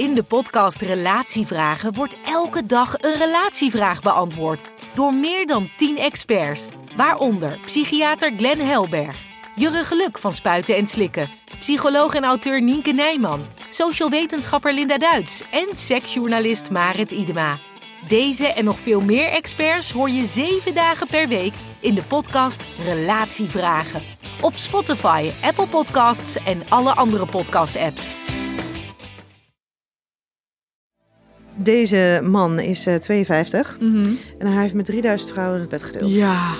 In de podcast Relatievragen wordt elke dag een relatievraag beantwoord door meer dan 10 experts, waaronder psychiater Glenn Helberg, Jurre Geluk van Spuiten en Slikken, psycholoog en auteur Nienke Nijman, social wetenschapper Linda Duits en seksjournalist Marit Idema. Deze en nog veel meer experts hoor je 7 dagen per week in de podcast Relatievragen. Op Spotify, Apple Podcasts en alle andere podcast-apps. Deze man is eh, 52 en hij heeft met 3000 vrouwen het bed gedeeld. Ja,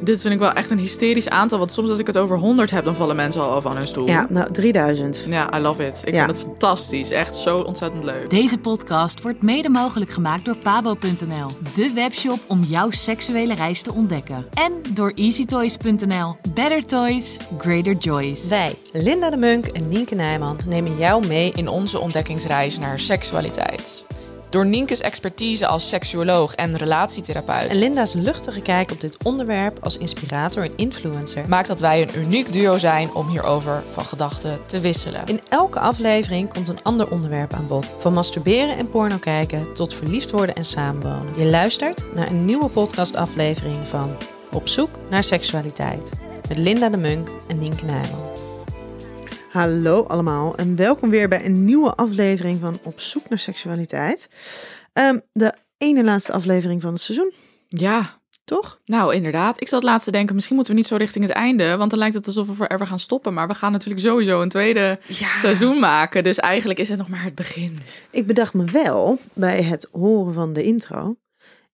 dit vind ik wel echt een hysterisch aantal. Want soms als ik het over 100 heb, dan vallen mensen al van hun stoel. Ja, nou 3000. Ja, I love it. Ik Ja. vind het fantastisch. Echt zo ontzettend leuk. Deze podcast wordt mede mogelijk gemaakt door pabo.nl, de webshop om jouw seksuele reis te ontdekken. En door easytoys.nl. Better toys, greater joys. Wij, Linda de Munk en Nienke Nijman, nemen jou mee in onze ontdekkingsreis naar seksualiteit. Door Nienkes expertise als seksuoloog en relatietherapeut en Linda's luchtige kijk op dit onderwerp als inspirator en influencer maakt dat wij een uniek duo zijn om hierover van gedachten te wisselen. In elke aflevering komt een ander onderwerp aan bod. Van masturberen en porno kijken tot verliefd worden en samenwonen. Je luistert naar een nieuwe podcastaflevering van Op zoek naar seksualiteit. Met Linda de Munk en Nienke Nijman. Hallo allemaal en welkom weer bij een nieuwe aflevering van Op zoek naar seksualiteit. Ehm, de ene laatste aflevering van het seizoen, Ja, toch? nou inderdaad. Ik zat laatst te denken, misschien moeten we niet zo richting het einde. Want dan lijkt het alsof we forever gaan stoppen. Maar we gaan natuurlijk sowieso een tweede seizoen maken. Dus eigenlijk is het nog maar het begin. Ik bedacht me wel bij het horen van de intro.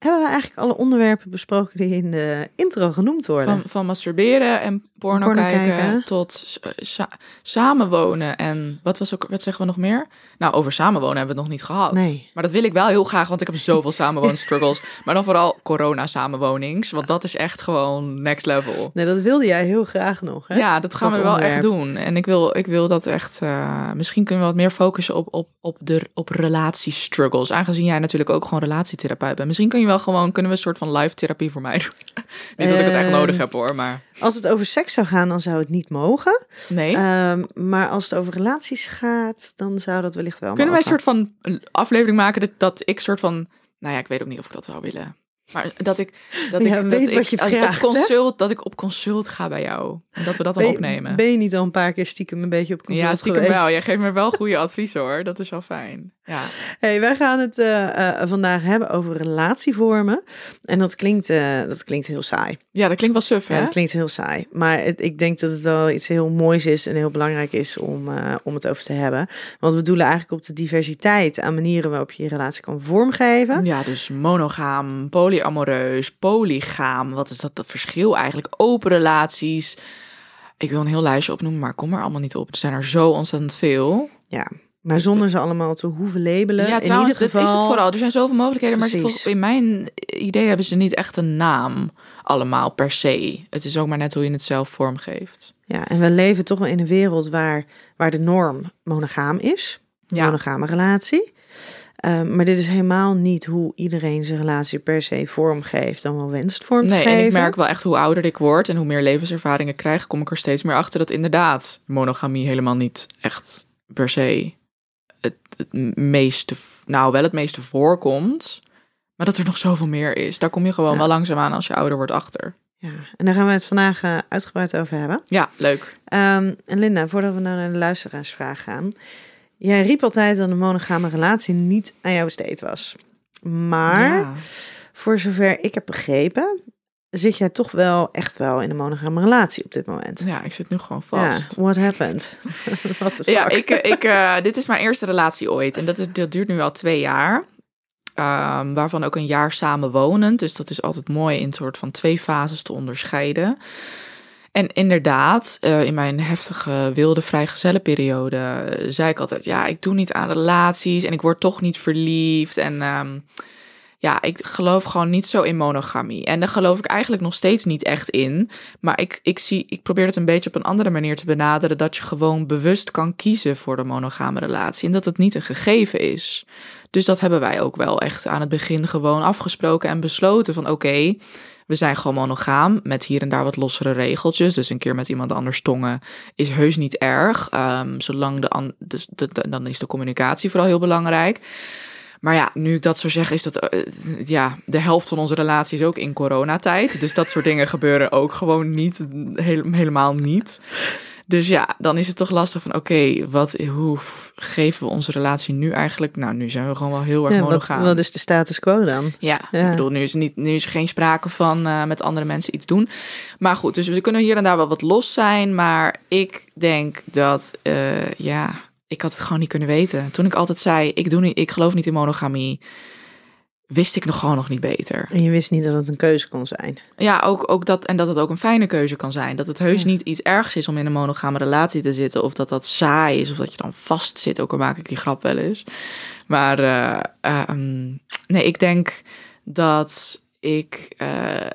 Hebben we eigenlijk alle onderwerpen besproken die in de intro genoemd worden? Van, van masturberen en porno, Porno kijken, kijken. tot eh, sa- samenwonen. En wat, was ook, wat zeggen we nog meer? Nou, over samenwonen hebben we het nog niet gehad. Nee. Maar dat wil ik wel heel graag, want ik heb zoveel samenwoonstruggles. maar dan vooral corona-samenwonings. Want dat is echt gewoon next level. Nee, dat wilde jij heel graag nog. Hè? Ja, dat gaan Dat we wel echt doen. En ik wil, ik wil dat echt. eh, misschien kunnen we wat meer focussen op, op, op de op relatiestruggles. Aangezien jij natuurlijk ook gewoon relatietherapeut bent. Misschien kun je wel gewoon kunnen we een soort van live therapie voor mij doen. niet dat ik het echt nodig heb hoor, maar Als het over seks zou gaan, dan zou het niet mogen. nee. Ehm, maar als het over relaties gaat, dan zou dat wellicht wel kunnen wij een soort van aflevering maken dat, dat ik soort van. Nou ja, ik weet ook niet of ik dat zou willen. Maar dat ik dat Ja, ik weet dat wat ik, je als ik vraagt, op hè? consult dat ik op consult ga bij jou en dat we dat dan ben, opnemen. ben je niet al een paar keer stiekem een beetje op consult ja, stiekem geweest? wel. Jij geeft me wel goede adviezen hoor. Dat is wel fijn. Ja. Hey, wij gaan het eh, eh, vandaag hebben over relatievormen. En dat klinkt, eh, dat klinkt heel saai. ja, dat klinkt wel suf hè? Ja, dat klinkt heel saai. Maar het, ik denk dat het wel iets heel moois is en heel belangrijk is om, om het over te hebben. Want we doelen eigenlijk op de diversiteit aan manieren waarop je je relatie kan vormgeven. Ja, dus monogaam, polyamoreus, polygaam. Wat is dat, dat verschil eigenlijk? Open relaties. Ik wil een heel lijstje opnoemen, maar kom er allemaal niet op. Er zijn er zo ontzettend veel. Ja, maar zonder ze allemaal te hoeven labelen. ja, in trouwens, ieder geval, dat is het vooral. Er zijn zoveel mogelijkheden, maar Precies. in mijn idee hebben ze niet echt een naam allemaal per se. Het is ook maar net hoe je het zelf vormgeeft. Ja, en we leven toch wel in een wereld waar, waar de norm monogaam is. Ja. Monogame relatie. Ehm, maar dit is helemaal niet hoe iedereen zijn relatie per se vormgeeft, dan wel wenst vorm Nee, geven. en ik merk wel echt hoe ouder ik word en hoe meer levenservaring ik krijg, kom ik er steeds meer achter dat inderdaad monogamie helemaal niet echt per se het, het meeste, nou wel het meeste voorkomt, maar dat er nog zoveel meer is. Daar kom je gewoon Ja. wel langzaamaan als je ouder wordt achter. Ja, en daar gaan we het vandaag eh, uitgebreid over hebben. Ja, leuk. Ehm, en Linda, voordat we nou naar de luisteraarsvraag gaan. Jij riep altijd dat een monogame relatie niet aan jou besteed was. Maar Ja. voor zover ik heb begrepen, zit jij toch wel echt wel in een monogame relatie op dit moment. Ja, ik zit nu gewoon vast. Ja, what happened? What the Ja, fuck? ik, eh, ik, eh, dit is mijn eerste relatie ooit. En dat, is, dat duurt nu al twee jaar. Ehm, waarvan ook een jaar samen wonen. Dus dat is altijd mooi in een soort van twee fases te onderscheiden. En inderdaad, eh, in mijn heftige wilde vrijgezellenperiode eh, zei ik altijd... ja, ik doe niet aan relaties en ik word toch niet verliefd. En ehm, ja, ik geloof gewoon niet zo in monogamie. En daar geloof ik eigenlijk nog steeds niet echt in. Maar ik, ik, zie, ik probeer het een beetje op een andere manier te benaderen. Dat je gewoon bewust kan kiezen voor de monogame relatie. En dat het niet een gegeven is. Dus dat hebben wij ook wel echt aan het begin gewoon afgesproken en besloten. Van oké, we zijn gewoon monogaam. Met hier en daar wat lossere regeltjes. Dus een keer met iemand anders tongen is heus niet erg. Ehm, zolang dus de, dan is de communicatie vooral heel belangrijk. Maar ja, nu ik dat zo zeg, is dat eh, ja, de helft van onze relatie is ook in coronatijd. Dus dat soort dingen gebeuren ook gewoon niet, hele- helemaal niet. Dus ja, dan is het toch lastig van oké, wat, hoe geven we onze relatie nu eigenlijk? Nou, nu zijn we gewoon wel heel erg Ja, wat, monogaam. wat is de status quo dan? Ja, Ja. ik bedoel, nu is, niet, nu is er geen sprake van eh, met andere mensen iets doen. Maar goed, dus we kunnen hier en daar wel wat los zijn. Maar ik denk dat, eh, ja, ik had het gewoon niet kunnen weten. Toen ik altijd zei, ik, doe niet, ik geloof niet in monogamie, wist ik nog gewoon nog niet beter. En je wist niet dat het een keuze kon zijn. Ja, ook, ook dat, en dat het ook een fijne keuze kan zijn. Dat het heus Ja. niet iets ergs is om in een monogame relatie te zitten. Of dat dat saai is, of dat je dan vast zit. Ook al maak ik die grap wel eens. Maar eh, ehm, nee, ik denk dat ik eh,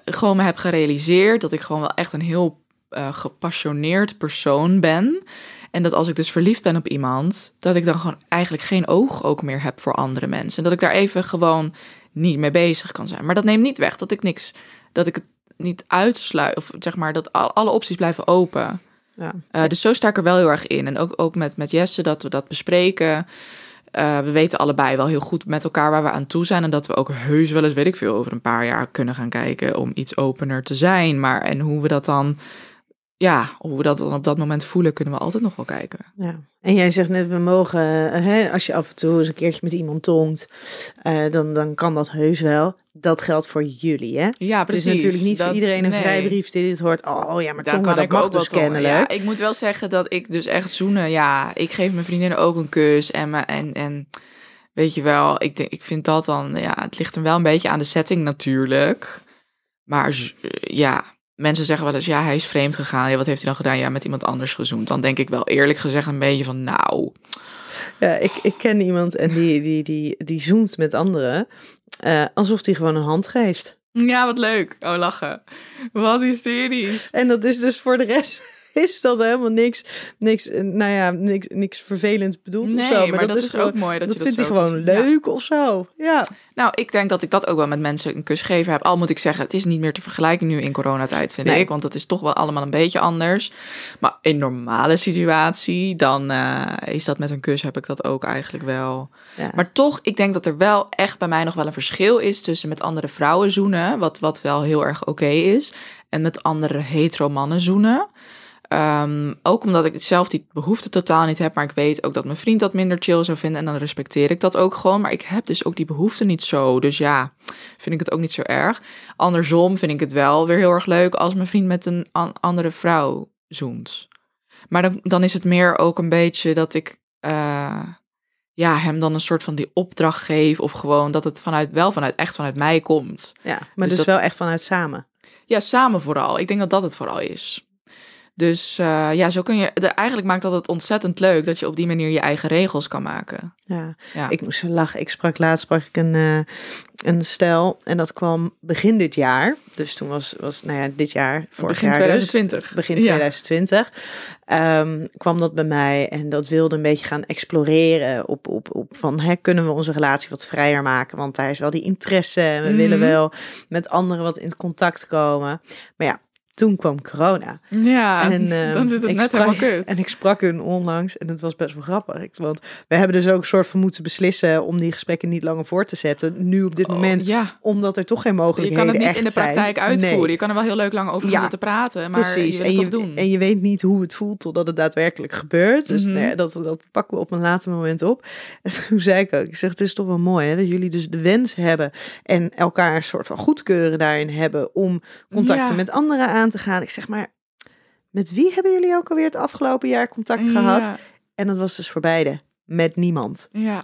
gewoon me heb gerealiseerd dat ik gewoon wel echt een heel eh, gepassioneerd persoon ben. En dat als ik dus verliefd ben op iemand, dat ik dan gewoon eigenlijk geen oog ook meer heb voor andere mensen. En dat ik daar even gewoon niet mee bezig kan zijn. Maar dat neemt niet weg dat ik niks, dat ik het niet uitsluit. Of zeg maar dat al- alle opties blijven open. Ja. Eh, dus zo sta ik er wel heel erg in. En ook, ook met, met Jesse dat we dat bespreken. Eh, we weten allebei wel heel goed met elkaar waar we aan toe zijn. En dat we ook heus wel eens, weet ik veel, over een paar jaar kunnen gaan kijken om iets opener te zijn. Maar en hoe we dat dan, ja, hoe we dat dan op dat moment voelen, kunnen we altijd nog wel kijken. Ja. En jij zegt net, we mogen, eh, hè, als je af en toe eens een keertje met iemand tongt, eh, dan, dan kan dat heus wel. Dat geldt voor jullie, hè? Ja, Het is natuurlijk niet voor iedereen een vrijbrief die dit hoort. Oh ja, maar Daar tongen, kan dat ik mag ook dus kennelijk. Ja, ik moet wel zeggen dat ik dus echt zoenen, ja, ik geef mijn vriendinnen ook een kus en en en weet je wel, ik denk, ik vind dat dan, ja, het ligt er wel een beetje aan de setting natuurlijk, maar ja, mensen zeggen wel eens, ja, hij is vreemd gegaan, ja, wat heeft hij dan gedaan? Ja, met iemand anders gezoend. Dan denk ik wel eerlijk gezegd een beetje van, nou, Ja, ik, ik ken iemand en die, die, die, die zoent met anderen eh, alsof hij gewoon een hand geeft. ja, wat leuk. Oh, lachen. Wat hysterisch. En dat is dus voor de rest is dat helemaal niks, niks, nou ja, niks, niks vervelend bedoeld Nee, of zo. maar, dat, is gewoon, ook mooi dat, dat je vindt hij gewoon. Ja. leuk of zo. Ja. Nou, ik denk dat ik dat ook wel met mensen een kus geven heb. Al moet ik zeggen, het is niet meer te vergelijken nu in coronatijd, vind Nee. ik. Want dat is toch wel allemaal een beetje anders. Maar in normale situatie, dan eh, is dat met een kus, heb ik dat ook eigenlijk wel. ja. Maar toch, ik denk dat er wel echt bij mij nog wel een verschil is tussen met andere vrouwen zoenen, wat, wat wel heel erg oké is, en met andere hetero mannen zoenen. Ehm, ook omdat ik zelf die behoefte totaal niet heb, maar ik weet ook dat mijn vriend dat minder chill zou vinden en dan respecteer ik dat ook gewoon. Maar ik heb dus ook die behoefte niet zo, dus ja, vind ik het ook niet zo erg. Andersom vind ik het wel weer heel erg leuk als mijn vriend met een an- andere vrouw zoent. Maar dan, dan is het meer ook een beetje dat ik eh, ja, hem dan een soort van die opdracht geef. Of gewoon dat het vanuit, wel vanuit, echt vanuit mij komt. ja, maar Dus dus, dat- wel echt vanuit samen. Ja, samen vooral. Ik denk dat dat het vooral is. Dus eh, ja, zo kun je. Eigenlijk maakt dat het ontzettend leuk dat je op die manier je eigen regels kan maken. Ja. Ja. Ik moest lachen. Ik sprak laatst sprak ik een, eh, een stel en dat kwam begin dit jaar. Dus toen was, was nou ja, dit jaar, vorig Begin jaar 2020. dus. Begin Ja. 2020 ehm, kwam dat bij mij en dat wilde een beetje gaan exploreren op, op, op van hè, kunnen we onze relatie wat vrijer maken? Want daar is wel die interesse en we Mhm. willen wel met anderen wat in contact komen. Maar ja, toen kwam corona. Ja, En, ehm, dan zit het ik net sprak- helemaal kut. En ik sprak hun onlangs en het was best wel grappig. Want we hebben dus ook een soort van moeten beslissen om die gesprekken niet langer voor te zetten. Nu op dit Oh, moment, ja, omdat er toch geen je mogelijkheden kan het niet in de zijn. praktijk uitvoeren. Nee. Je kan er wel heel leuk lang over Ja, zitten praten, maar Precies. je wil en, het je, toch doen. en je weet niet hoe het voelt totdat het daadwerkelijk gebeurt. Dus Mhm. dat, dat pakken we op een later moment op. En toen zei ik ook, ik zeg, het is toch wel mooi hè, dat jullie dus de wens hebben en elkaar een soort van goedkeuren daarin hebben om contacten Ja. met anderen aan te gaan. Ik zeg maar, met wie hebben jullie ook alweer het afgelopen jaar contact gehad? Ja, En dat was dus voor beide, met niemand. ja.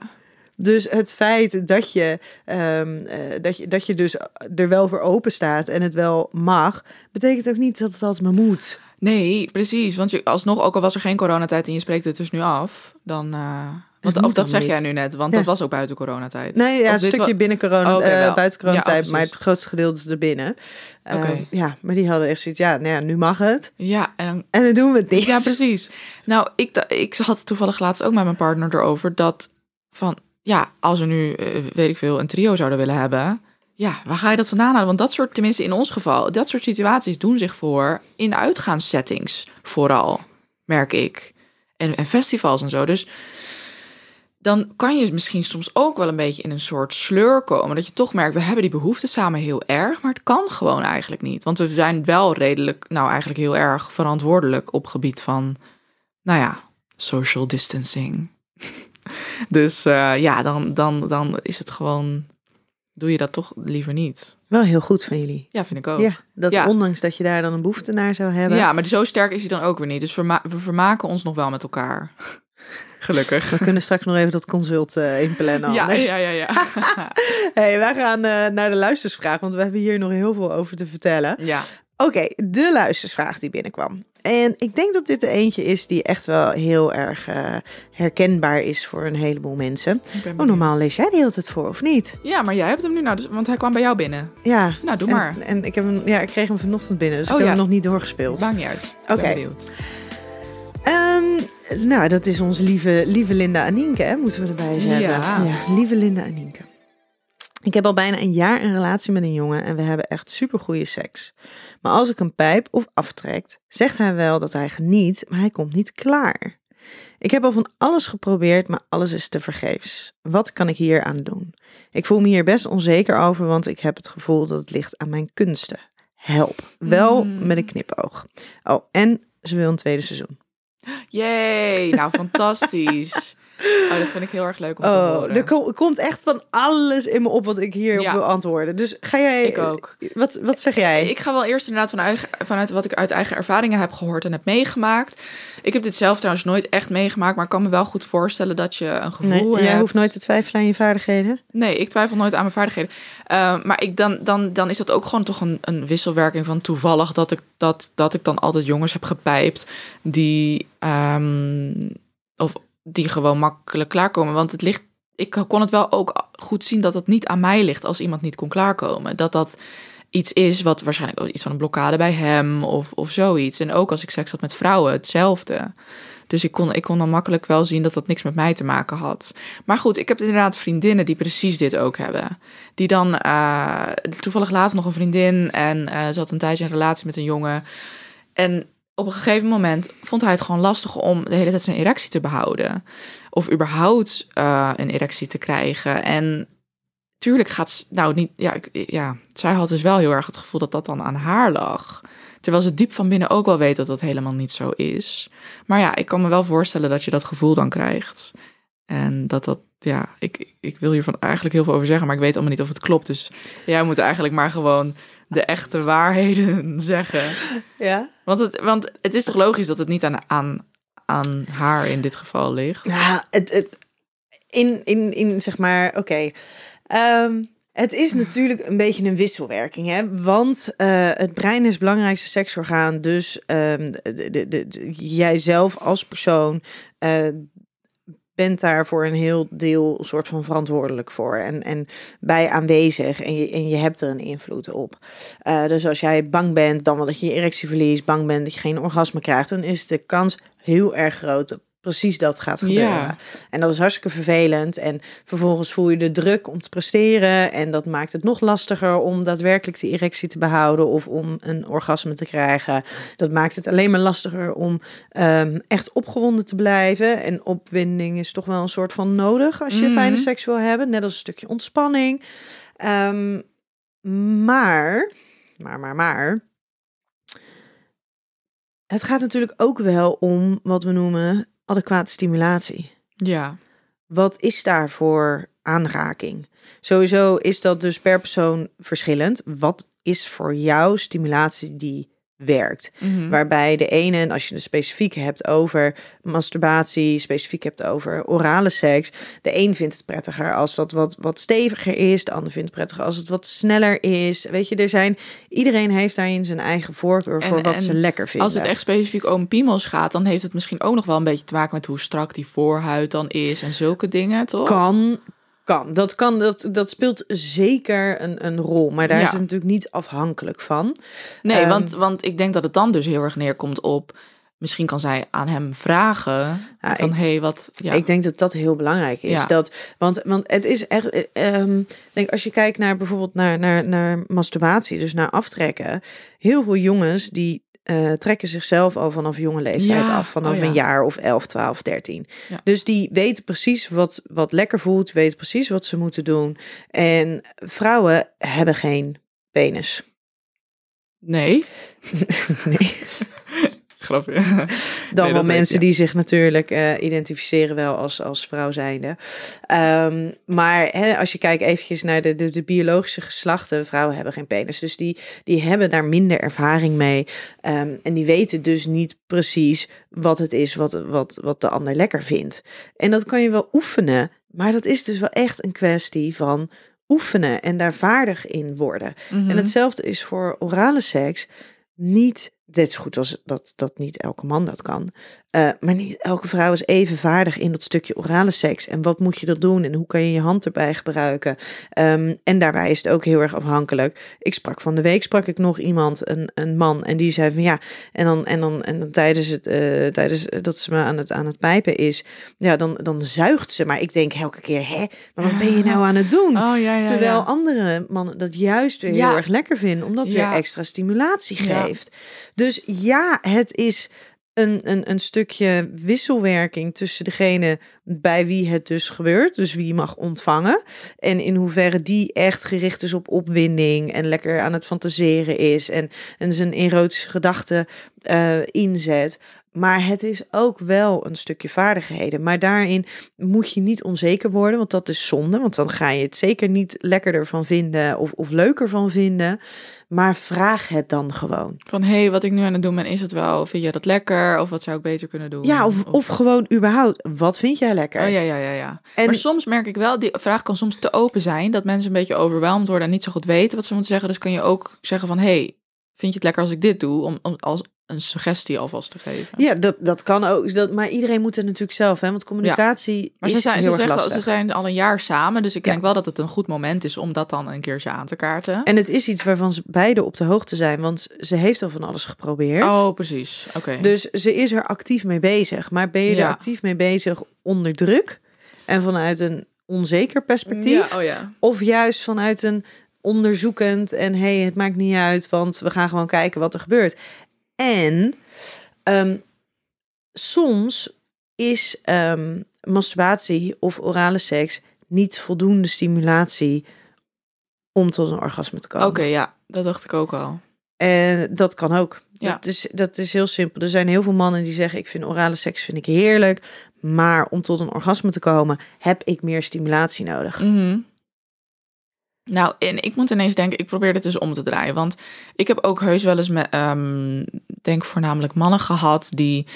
Dus het feit dat je, ehm, eh, dat je, dat je dus er wel voor open staat en het wel mag, betekent ook niet dat het altijd maar moet. Nee, precies. Want je, alsnog, ook al was er geen coronatijd en je spreekt het dus nu af, dan... eh, want, moet of dat zeg niet. jij nu net, want Ja. dat was ook buiten coronatijd. Nee, ja, een stukje binnen corona, Oh, eh, buiten coronatijd, maar het grootste gedeelte is er binnen. Eh, Oké. ja, maar die hadden echt zoiets, ja, nou ja, nu mag het. Ja, en dan En dan doen we het niet. Ja, precies. Nou, ik, ik had toevallig laatst ook met mijn partner erover dat van ja, als we nu, eh, weet ik veel, een trio zouden willen hebben, ja, waar ga je dat vandaan halen? Want dat soort, tenminste in ons geval, dat soort situaties doen zich voor in uitgaanssettings vooral, merk ik. En, en festivals en zo. Dus dan kan je misschien soms ook wel een beetje in een soort sleur komen. Dat je toch merkt, we hebben die behoefte samen heel erg, maar het kan gewoon eigenlijk niet. Want we zijn wel redelijk, nou eigenlijk heel erg verantwoordelijk op gebied van, nou ja, social distancing. dus eh, ja, dan, dan, dan is het gewoon, doe je dat toch liever niet. Wel heel goed van jullie. Ja, vind ik ook. Ja, dat Ja. ondanks dat je daar dan een behoefte naar zou hebben. Ja, maar zo sterk is hij dan ook weer niet. Dus we vermaken ons nog wel met elkaar. Gelukkig. We kunnen straks nog even dat consult eh, inplannen. Ja, ja, ja, ja. Hey, wij gaan eh, naar de luistersvraag, want we hebben hier nog heel veel over te vertellen. ja. Oké, de luistersvraag die binnenkwam. En ik denk dat dit er eentje is die echt wel heel erg eh, herkenbaar is voor een heleboel mensen. Oh, normaal lees jij die altijd voor, of niet? Ja, maar jij hebt hem nu nou, dus, want hij kwam bij jou binnen. Ja. Nou, doe en, maar. En ik, heb hem, ja, ik kreeg hem vanochtend binnen, dus Oh, ik heb ja. hem nog niet doorgespeeld. Maakt niet uit. Oké. ben benieuwd. Ehm, nou, dat is onze lieve, lieve Linda Anienke, hè, moeten we erbij zetten. Ja. lieve Linda Anienke. Ik heb al bijna een jaar een relatie met een jongen en we hebben echt supergoeie seks. Maar als ik een pijp of aftrekt, zegt hij wel dat hij geniet, maar hij komt niet klaar. Ik heb al van alles geprobeerd, maar alles is te vergeefs. Wat kan ik hier aan doen? Ik voel me hier best onzeker over, want ik heb het gevoel dat het ligt aan mijn kunsten. Help. Wel Mm. met een knipoog. Oh, en ze wil een tweede seizoen. Yay, nou fantastisch. Oh, dat vind ik heel erg leuk om te Oh, horen. er ko- komt echt van alles in me op wat ik hier Ja. wil antwoorden. Dus ga jij... Ik ook. Wat, wat zeg jij? Ik ga wel eerst inderdaad vanuit, vanuit wat ik uit eigen ervaringen heb gehoord en heb meegemaakt. Ik heb dit zelf trouwens nooit echt meegemaakt, maar ik kan me wel goed voorstellen dat je een gevoel nee, hebt. jij hoeft nooit te twijfelen aan je vaardigheden. Nee, ik twijfel nooit aan mijn vaardigheden. Uh, maar ik dan, dan, dan is dat ook gewoon toch een, een wisselwerking van toevallig dat ik, dat, dat ik dan altijd jongens heb gepijpt die, um, of die gewoon makkelijk klaarkomen. Want het ligt, ik kon het wel ook goed zien dat het niet aan mij ligt als iemand niet kon klaarkomen. Dat dat iets is wat waarschijnlijk iets van een blokkade bij hem of, of zoiets. En ook als ik seks had met vrouwen, hetzelfde. Dus ik kon, ik kon dan makkelijk wel zien dat dat niks met mij te maken had. Maar goed, ik heb inderdaad vriendinnen die precies dit ook hebben. Die dan, uh, toevallig laatst nog een vriendin en uh, ze had een tijdje een relatie met een jongen. En op een gegeven moment vond hij het gewoon lastig om de hele tijd zijn erectie te behouden. Of überhaupt uh, een erectie te krijgen. En tuurlijk gaat, nou niet, ja, ja, zij had dus wel heel erg het gevoel dat dat dan aan haar lag. Terwijl ze diep van binnen ook wel weet dat dat helemaal niet zo is. Maar ja, ik kan me wel voorstellen dat je dat gevoel dan krijgt. En dat dat, ja, ik, ik wil hiervan eigenlijk heel veel over zeggen, maar ik weet allemaal niet of het klopt. Dus jij moet eigenlijk maar gewoon de echte waarheden zeggen. Ja. Want het, want het is toch logisch dat het niet aan, aan, aan haar in dit geval ligt? Ja, het, het, in, in, in zeg maar, oké. Okay. Um, het is natuurlijk een beetje een wisselwerking, hè? want uh, het brein is het belangrijkste seksorgaan. Dus um, de, de, de, jijzelf als persoon uh, bent daar voor een heel deel soort van verantwoordelijk voor en, en bij aanwezig en je, en je hebt er een invloed op. Uh, dus als jij bang bent dan wel dat je je erectie verliest, bang bent dat je geen orgasme krijgt, dan is de kans heel erg groot dat precies dat gaat Ja. gebeuren. En dat is hartstikke vervelend. En vervolgens voel je de druk om te presteren. En dat maakt het nog lastiger om daadwerkelijk de erectie te behouden of om een orgasme te krijgen. Dat maakt het alleen maar lastiger om ehm, echt opgewonden te blijven. En opwinding is toch wel een soort van nodig als je Mhm. fijne seks wil hebben. Net als een stukje ontspanning. Ehm, maar, maar, maar, maar. Het gaat natuurlijk ook wel om wat we noemen adequate stimulatie. Ja. Wat is daarvoor aanraking? Sowieso is dat dus per persoon verschillend. Wat is voor jou stimulatie die werkt? Mhm. Waarbij de ene, en als je het specifiek hebt over masturbatie, specifiek hebt over orale seks, de een vindt het prettiger als dat wat, wat steviger is, de ander vindt het prettiger als het wat sneller is. Weet je, er zijn, iedereen heeft daarin zijn eigen voorkeur En- voor wat en ze lekker vinden. Als het echt specifiek om piemels gaat, dan heeft het misschien ook nog wel een beetje te maken met hoe strak die voorhuid dan is en zulke dingen, toch? Kan, kan. Dat kan, dat, dat speelt zeker een, een rol. Maar daar Ja. is het natuurlijk niet afhankelijk van. Nee, Ehm, want, want ik denk dat het dan dus heel erg neerkomt op. Misschien kan zij aan hem vragen. Ja, van ik- hé, hey, wat. Ja. Ik denk dat dat heel belangrijk is. Ja. Dat, want, want het is echt. ik denk als je kijkt naar bijvoorbeeld naar, naar, naar masturbatie, dus naar aftrekken. Heel veel jongens die eh, trekken zichzelf al vanaf jonge leeftijd Ja, af. Vanaf oh ja. een jaar of 11, 12, 13. Ja. Dus die weten precies wat, wat lekker voelt, weten precies wat ze moeten doen. En vrouwen hebben geen penis. Nee. nee. Grapje. Dan Nee, wel mensen die zich natuurlijk eh, identificeren wel als, als vrouw zijnde. Ehm, maar hè, als je kijkt eventjes naar de, de, de biologische geslachten, vrouwen hebben geen penis. Dus die, die hebben daar minder ervaring mee. Ehm, en die weten dus niet precies wat het is wat, wat, wat de ander lekker vindt. En dat kan je wel oefenen, maar dat is dus wel echt een kwestie van oefenen en daar vaardig in worden. Mhm. En hetzelfde is voor orale seks. Niet, dit is goed als dat, dat niet elke man dat kan. Eh, maar niet elke vrouw is even vaardig in dat stukje orale seks. En wat moet je er doen? En hoe kan je je hand erbij gebruiken? Ehm, en daarbij is het ook heel erg afhankelijk. Ik sprak van de week, sprak ik nog iemand, een, een man. En die zei van ja, en dan, en dan, en dan tijdens, het, eh, tijdens dat ze me aan het, aan het pijpen is. Ja, dan, dan zuigt ze. Maar ik denk elke keer, hè, maar wat ben je nou aan het doen? Oh ja, ja. Terwijl ja. andere mannen dat juist weer heel erg lekker vinden, omdat het weer extra stimulatie geeft. Dus ja, het is een, een, een stukje wisselwerking tussen degene bij wie het dus gebeurt, dus wie mag ontvangen, en in hoeverre die echt gericht is op opwinding en lekker aan het fantaseren is en, zijn erotische gedachten eh, inzet. Maar het is ook wel een stukje vaardigheden. Maar daarin moet je niet onzeker worden, want dat is zonde. Want dan ga je het zeker niet lekkerder van vinden of, of leuker van vinden. Maar vraag het dan gewoon. Van hé, hey, wat ik nu aan het doen ben, is het wel? Vind jij dat lekker? Of wat zou ik beter kunnen doen? Ja, of, of gewoon überhaupt, wat vind jij lekker? Oh ja, ja, ja, ja. En- maar soms merk ik wel, die vraag kan soms te open zijn, dat mensen een beetje overweldigd worden en niet zo goed weten wat ze moeten zeggen. Dus kan je ook zeggen van, hé, hey, vind je het lekker als ik dit doe? Om, om als een suggestie alvast te geven. Ja, dat, dat kan ook. Dat, maar iedereen moet het natuurlijk zelf, hè? Want communicatie Maar is ze zijn, heel ze, zeggen, ze zijn al een jaar samen, dus ik Ja. denk wel dat het een goed moment is om dat dan een keertje aan te kaarten. En het is iets waarvan ze beide op de hoogte zijn, want ze heeft al van alles geprobeerd. oh, precies. Oké. Dus ze is er actief mee bezig. Maar ben je Ja. er actief mee bezig onder druk en vanuit een onzeker perspectief? Oh ja. Of juist vanuit een onderzoekend en hey, het maakt niet uit, want we gaan gewoon kijken wat er gebeurt. En ehm, soms is ehm, masturbatie of orale seks niet voldoende stimulatie om tot een orgasme te komen. Oké, ja, dat dacht ik ook al. En dat kan ook. Ja. Dat, is, dat is heel simpel. Er zijn heel veel mannen die zeggen: Ik vind orale seks vind ik heerlijk. Maar om tot een orgasme te komen, heb ik meer stimulatie nodig. Mhm. Nou, en ik moet ineens denken, ik probeer dit dus om te draaien. Want ik heb ook heus wel eens met, ehm, denk voornamelijk mannen gehad die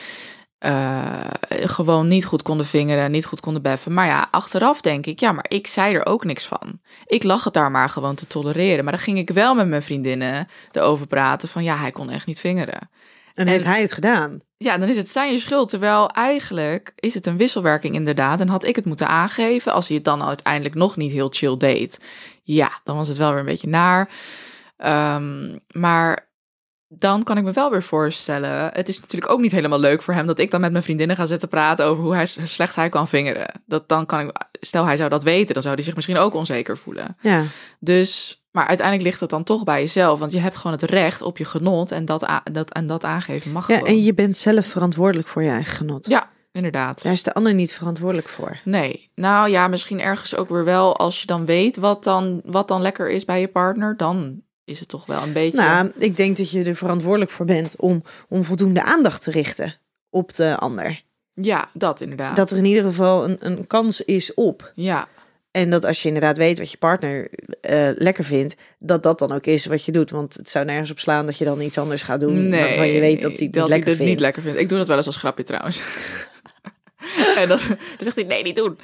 eh, gewoon niet goed konden vingeren, niet goed konden beffen. Maar ja, achteraf denk ik, ja, maar ik zei er ook niks van. Ik lag het daar maar gewoon te tolereren. Maar dan ging ik wel met mijn vriendinnen erover praten van, ja, hij kon echt niet vingeren. En heeft hij het gedaan? Ja, dan is het zijn schuld. Terwijl eigenlijk is het een wisselwerking inderdaad. En had ik het moeten aangeven als hij het dan uiteindelijk nog niet heel chill deed. Ja, dan was het wel weer een beetje naar. Ehm, maar dan kan ik me wel weer voorstellen. Het is natuurlijk ook niet helemaal leuk voor hem dat ik dan met mijn vriendinnen ga zitten praten over hoe hij, slecht hij kan vingeren. Dat dan kan ik, stel hij zou dat weten, dan zou hij zich misschien ook onzeker voelen. Ja. Dus, maar uiteindelijk ligt het dan toch bij jezelf, want je hebt gewoon het recht op je genot en dat, dat, en dat aangeven mag ja, gewoon. en je bent zelf verantwoordelijk voor je eigen genot. Ja, inderdaad. Daar is de ander niet verantwoordelijk voor. Nee, nou ja, misschien ergens ook weer wel als je dan weet wat dan, wat dan lekker is bij je partner, dan is het toch wel een beetje. Nou, ik denk dat je er verantwoordelijk voor bent om, om voldoende aandacht te richten op de ander. ja, dat inderdaad. Dat er in ieder geval een, een kans is op. Ja, En dat als je inderdaad weet wat je partner eh, lekker vindt, dat dat dan ook is wat je doet. Want het zou nergens op slaan dat je dan iets anders gaat doen nee, waarvan je weet dat hij dat niet lekker vindt. niet lekker vindt. Ik doe dat wel eens als grapje trouwens. en dat, dan zegt hij, nee, niet doen.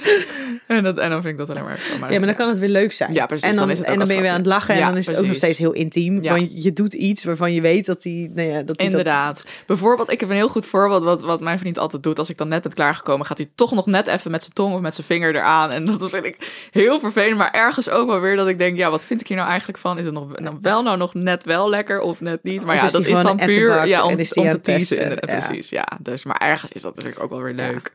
En, dat, en dan vind ik dat alleen maar... Ja, maar dan kan het weer leuk zijn. Ja, precies, En dan, dan is het ook en dan ben je weer aan het lachen en dan is het ook nog steeds heel intiem. Ja. Want je doet iets waarvan je weet dat hij, nou ja, dat hij dat- Inderdaad. Bijvoorbeeld, ik heb een heel goed voorbeeld wat, wat mijn vriend altijd doet. Als ik dan net ben klaargekomen, gaat hij toch nog net even met zijn tong of met zijn vinger eraan. En dat vind ik heel vervelend. Maar ergens ook wel weer dat ik denk, ja, wat vind ik hier nou eigenlijk van? Is het nog nou, wel nou nog net wel lekker of net niet? Maar Of ja, is dat is dan puur ja, om, en is die om te teasen. Precies, ja. Dus, maar ergens is dat natuurlijk ook wel weer leuk.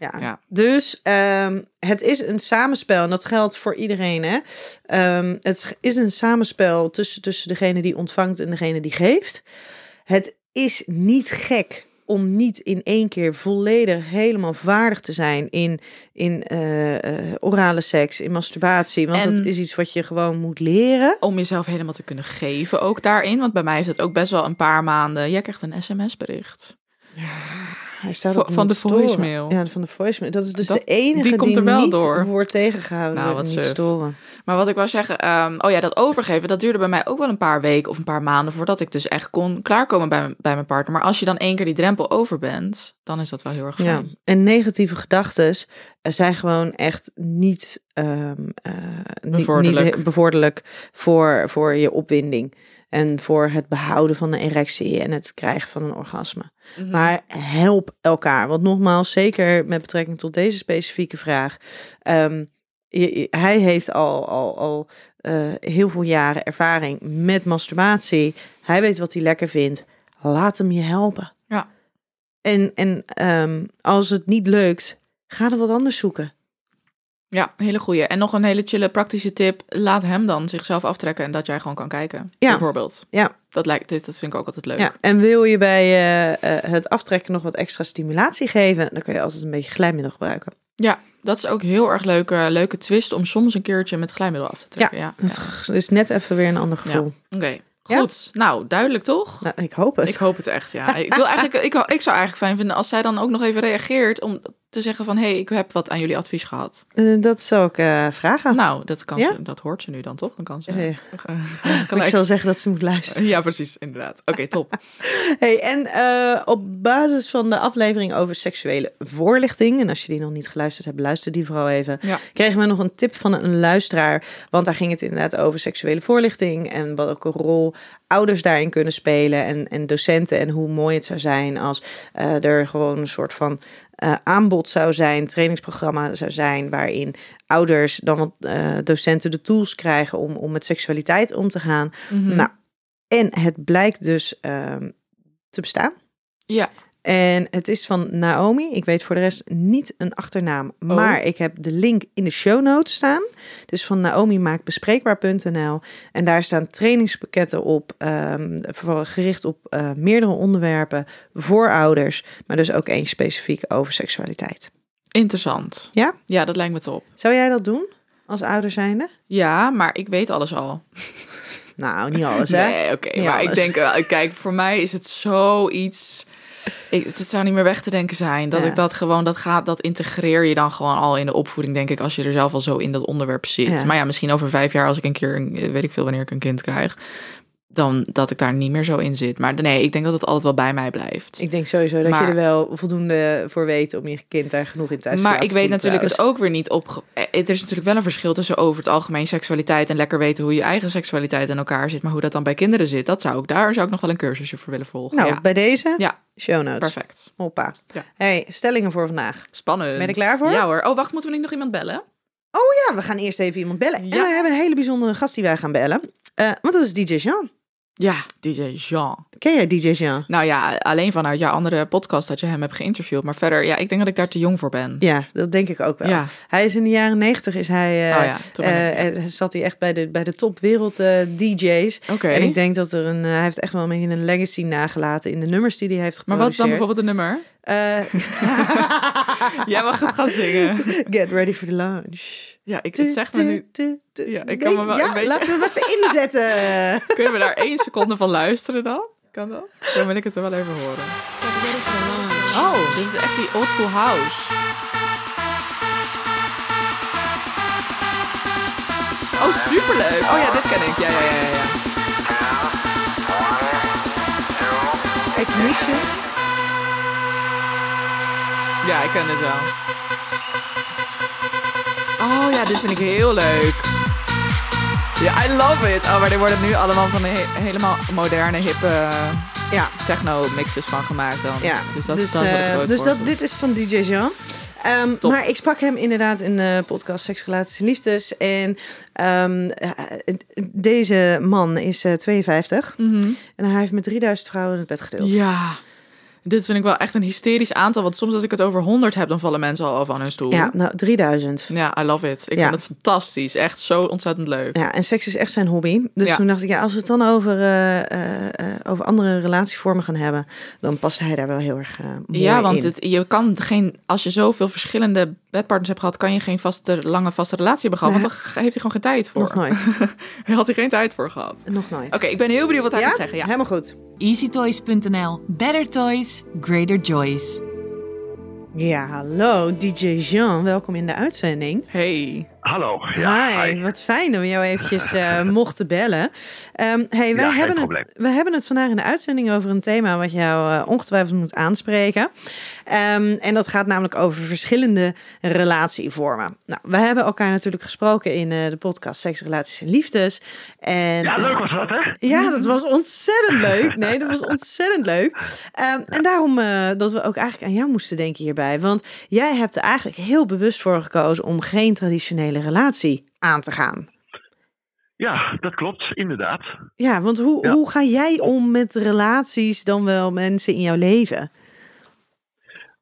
Ja. Ja. Dus ehm, het is een samenspel en dat geldt voor iedereen. Hè? Ehm, het is een samenspel tussen, tussen degene die ontvangt en degene die geeft. Het is niet gek om niet in één keer volledig helemaal vaardig te zijn in, in eh, eh, orale seks, in masturbatie. Want En- dat is iets wat je gewoon moet leren. Om jezelf helemaal te kunnen geven ook daarin. Want bij mij heeft het ook best wel een paar maanden. Jij krijgt een sms-bericht. Hij staat van de storen. voicemail. Ja, van de voicemail. Dat is dus Dat- de enige die komt er wel niet door. wordt tegengehouden. Nou, wat niet storen. Maar wat ik wou zeggen, ehm, oh ja, dat overgeven, dat duurde bij mij ook wel een paar weken of een paar maanden voordat ik dus echt kon klaarkomen bij, mijn- bij mijn partner. Maar als je dan één keer die drempel over bent, dan is dat wel heel erg fijn. Ja, en negatieve gedachten zijn gewoon echt niet, eh, niet- Bevorderlijk. niet bevorderlijk voor, voor je opwinding. En voor het behouden van een erectie en het krijgen van een orgasme. Mhm. Maar help elkaar. Want nogmaals, zeker met betrekking tot deze specifieke vraag. ehm, je- je- hij heeft al, al, al eh, heel veel jaren ervaring met masturbatie. Hij weet wat hij lekker vindt. Laat hem je helpen. Ja. En, en ehm, als het niet lukt, ga er wat anders zoeken. Ja, hele goeie. En nog een hele chille praktische tip. Laat hem dan zichzelf aftrekken en dat jij gewoon kan kijken. Ja. Bijvoorbeeld. Ja. Dat, lijkt, dus dat vind ik ook altijd leuk. Ja. En wil je bij eh, eh, het aftrekken nog wat extra stimulatie geven, dan kun je altijd een beetje glijmiddel gebruiken. Ja, dat is ook heel erg leuke, leuke twist om soms een keertje met glijmiddel af te trekken. Ja, Dat is- net even weer een ander gevoel. Oké, goed. Nou, duidelijk toch? Nou, ik hoop het. Ik hoop het echt, ja. Ik, wil eigenlijk, ik, ik zou eigenlijk fijn vinden als zij dan ook nog even reageert om te zeggen van... hé, hey, ik heb wat aan jullie advies gehad. Eh, dat zou ik eh, vragen. Nou, dat, kan Ja? ze, dat hoort ze nu dan toch? Dan kan ze eh, ik gelijk... zal zeggen dat ze moet luisteren. Ja, precies, inderdaad. Oké, top. Hey, en op basis van de aflevering over seksuele voorlichting, en als je die nog niet geluisterd hebt, luister die vooral even, Ja. kregen we nog een tip van een luisteraar. Want daar ging het inderdaad over seksuele voorlichting en welke rol ouders daarin kunnen spelen en, en docenten. En hoe mooi het zou zijn als er gewoon een soort van eh, aanbod zou zijn, trainingsprogramma zou zijn, waarin ouders dan wat eh, docenten de tools krijgen om, om met seksualiteit om te gaan. Mhm. Nou, en het blijkt dus ehm, te bestaan. Ja, En het is van Naomi. Ik weet voor de rest niet een achternaam. Maar ik heb de link in de show notes staan. Dus van Naomi maakt bespreekbaar.nl. En daar staan trainingspakketten op. voor- gericht op eh, meerdere onderwerpen voor ouders. Maar dus ook één specifiek over seksualiteit. interessant. Ja? Ja, dat lijkt me top. Zou jij dat doen als ouder zijnde? Ja, maar ik weet alles al. Nou, niet alles hè? Nee, oké. Maar ik denk, wel, kijk, voor mij is het zoiets. Ik, het zou niet meer weg te denken zijn. Dat Ja. ik dat gewoon, dat gaat, dat integreer je dan gewoon al in de opvoeding, denk ik, als je er zelf al zo in dat onderwerp zit. Ja. Maar ja, misschien over vijf jaar, als ik een keer, weet ik veel wanneer ik een kind krijg, dan dat ik daar niet meer zo in zit. Maar nee, ik denk dat het altijd wel bij mij blijft. Ik denk sowieso dat Maar- je er wel voldoende voor weet om je kind daar genoeg in thuis te maar ik weet natuurlijk het ook weer niet op. Er is natuurlijk wel een verschil tussen over het algemeen seksualiteit en lekker weten hoe je eigen seksualiteit in elkaar zit. Maar hoe dat dan bij kinderen zit, dat zou ik daar zou ik nog wel een cursusje voor willen volgen. Nou, ja. bij deze Ja. Show notes. Perfect. Hoppa. Ja. Hey, stellingen voor vandaag. Spannend. Ben je er klaar voor? Ja hoor. Oh, wacht, moeten we niet nog iemand bellen? Ja, we gaan eerst even iemand bellen. En Ja. we hebben een hele bijzondere gast die wij gaan bellen. Eh, want dat is DJ Jean. Ja, DJ Jean. Ken jij DJ Jean? Nou ja, alleen vanuit jouw andere podcast dat je hem hebt geïnterviewd. Maar verder, ja, ik denk dat ik daar te jong voor ben. Ja, dat denk ik ook wel. Ja. Hij is in de jaren negentig is hij, eh, Oh ja, eh, zat hij echt bij de, bij de top wereld DJ's. En ik denk dat er een, hij heeft echt wel een beetje een legacy nagelaten in de nummers die hij heeft Maar wat is dan geproduceerd. bijvoorbeeld een nummer? Jij mag het gaan zingen. Get ready for the launch. Ja, ik het zeg me nu. Ja, ik kan me wel ja, een beetje- laten we hem even inzetten. Kunnen we daar één seconde van luisteren dan? Kan dat? Dan wil ik het er wel even horen. Oh, dit is echt die old school house. Oh, superleuk. Oh ja, dit ken ik. Ja, ja, ja, ja, ja. Ignition. Ja, ik ken dit wel. Oh ja, dit vind ik heel leuk. Ja, I love it. Oh, maar er worden nu allemaal van de he- helemaal moderne, hippe Ja. techno-mixes van gemaakt dan. Ja, dus dat dus, is dan eh, ooit dus dat, dit is van DJ Jean. Top. maar ik sprak hem inderdaad in de podcast Seks, Relaties en Liefdes. En ehm, eh, deze man is eh, 52. Mhm. En hij heeft met 3000 vrouwen het bed gedeeld. Ja, dit vind ik wel echt een hysterisch aantal. Want soms als ik het over 100 heb, dan vallen mensen al van hun stoel. Ja, nou, 3000. Ja, I love it. Ik Ja. vind het fantastisch. Echt zo ontzettend leuk. Ja, en seks is echt zijn hobby. Dus Ja. toen dacht ik, ja, als we het dan over, eh, eh, eh, over andere relatievormen gaan hebben, dan past hij daar wel heel erg mooi Ja, want in. het, je kan geen, als je zoveel verschillende bedpartners hebt gehad, kan je geen vaste, lange vaste relatie hebben gehad. Nee. Want daar heeft hij gewoon geen tijd voor. Nog nooit. Daar had hij geen tijd voor gehad. Nog nooit. Oké, ik ben heel benieuwd wat hij ja? gaat zeggen. Ja. Helemaal goed. EasyToys.nl. Better toys, greater joys. Ja, hallo, DJ Jean. Welkom in de uitzending. Hey. Hallo. Ja, hi, hi. wat fijn we jou eventjes eh, mochten bellen. Ehm hey, wij, Ja, hebben het, we hebben het vandaag in de uitzending over een thema wat jou eh, ongetwijfeld moet aanspreken. Ehm, en dat gaat namelijk over verschillende relatievormen. Nou, we hebben elkaar natuurlijk gesproken in eh, de podcast Seks, Relaties en Liefdes. En, Ja, leuk was dat, hè? ja, dat was ontzettend leuk. Nee, dat was ontzettend leuk. Ehm, En daarom dat we ook eigenlijk aan jou moesten denken hierbij. Want jij hebt er eigenlijk heel bewust voor gekozen om geen traditionele relatie aan te gaan. Ja, dat klopt, inderdaad. Ja, want hoe, Ja. hoe ga jij om met relaties dan wel mensen in jouw leven?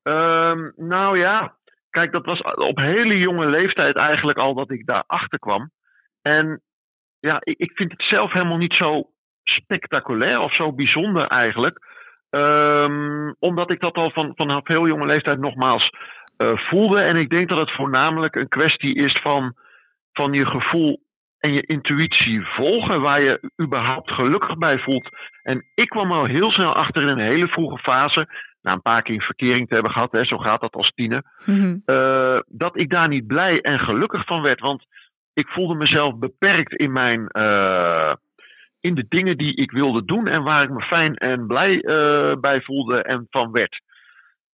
Ehm, nou ja, kijk, dat was op hele jonge leeftijd eigenlijk al dat ik daarachter kwam. En ja, ik, ik vind het zelf helemaal niet zo spectaculair of zo bijzonder eigenlijk. Ehm, omdat ik dat al van, vanaf heel jonge leeftijd nogmaals voelde. En ik denk dat het voornamelijk een kwestie is van, van je gevoel en je intuïtie volgen, waar je überhaupt gelukkig bij voelt. En ik kwam al heel snel achter in een hele vroege fase, na een paar keer een verkering te hebben gehad, hè, zo gaat dat als tiener, Mhm. eh, dat ik daar niet blij en gelukkig van werd. Want ik voelde mezelf beperkt in mijn. eh, in de dingen die ik wilde doen en waar ik me fijn en blij eh, bij voelde en van werd.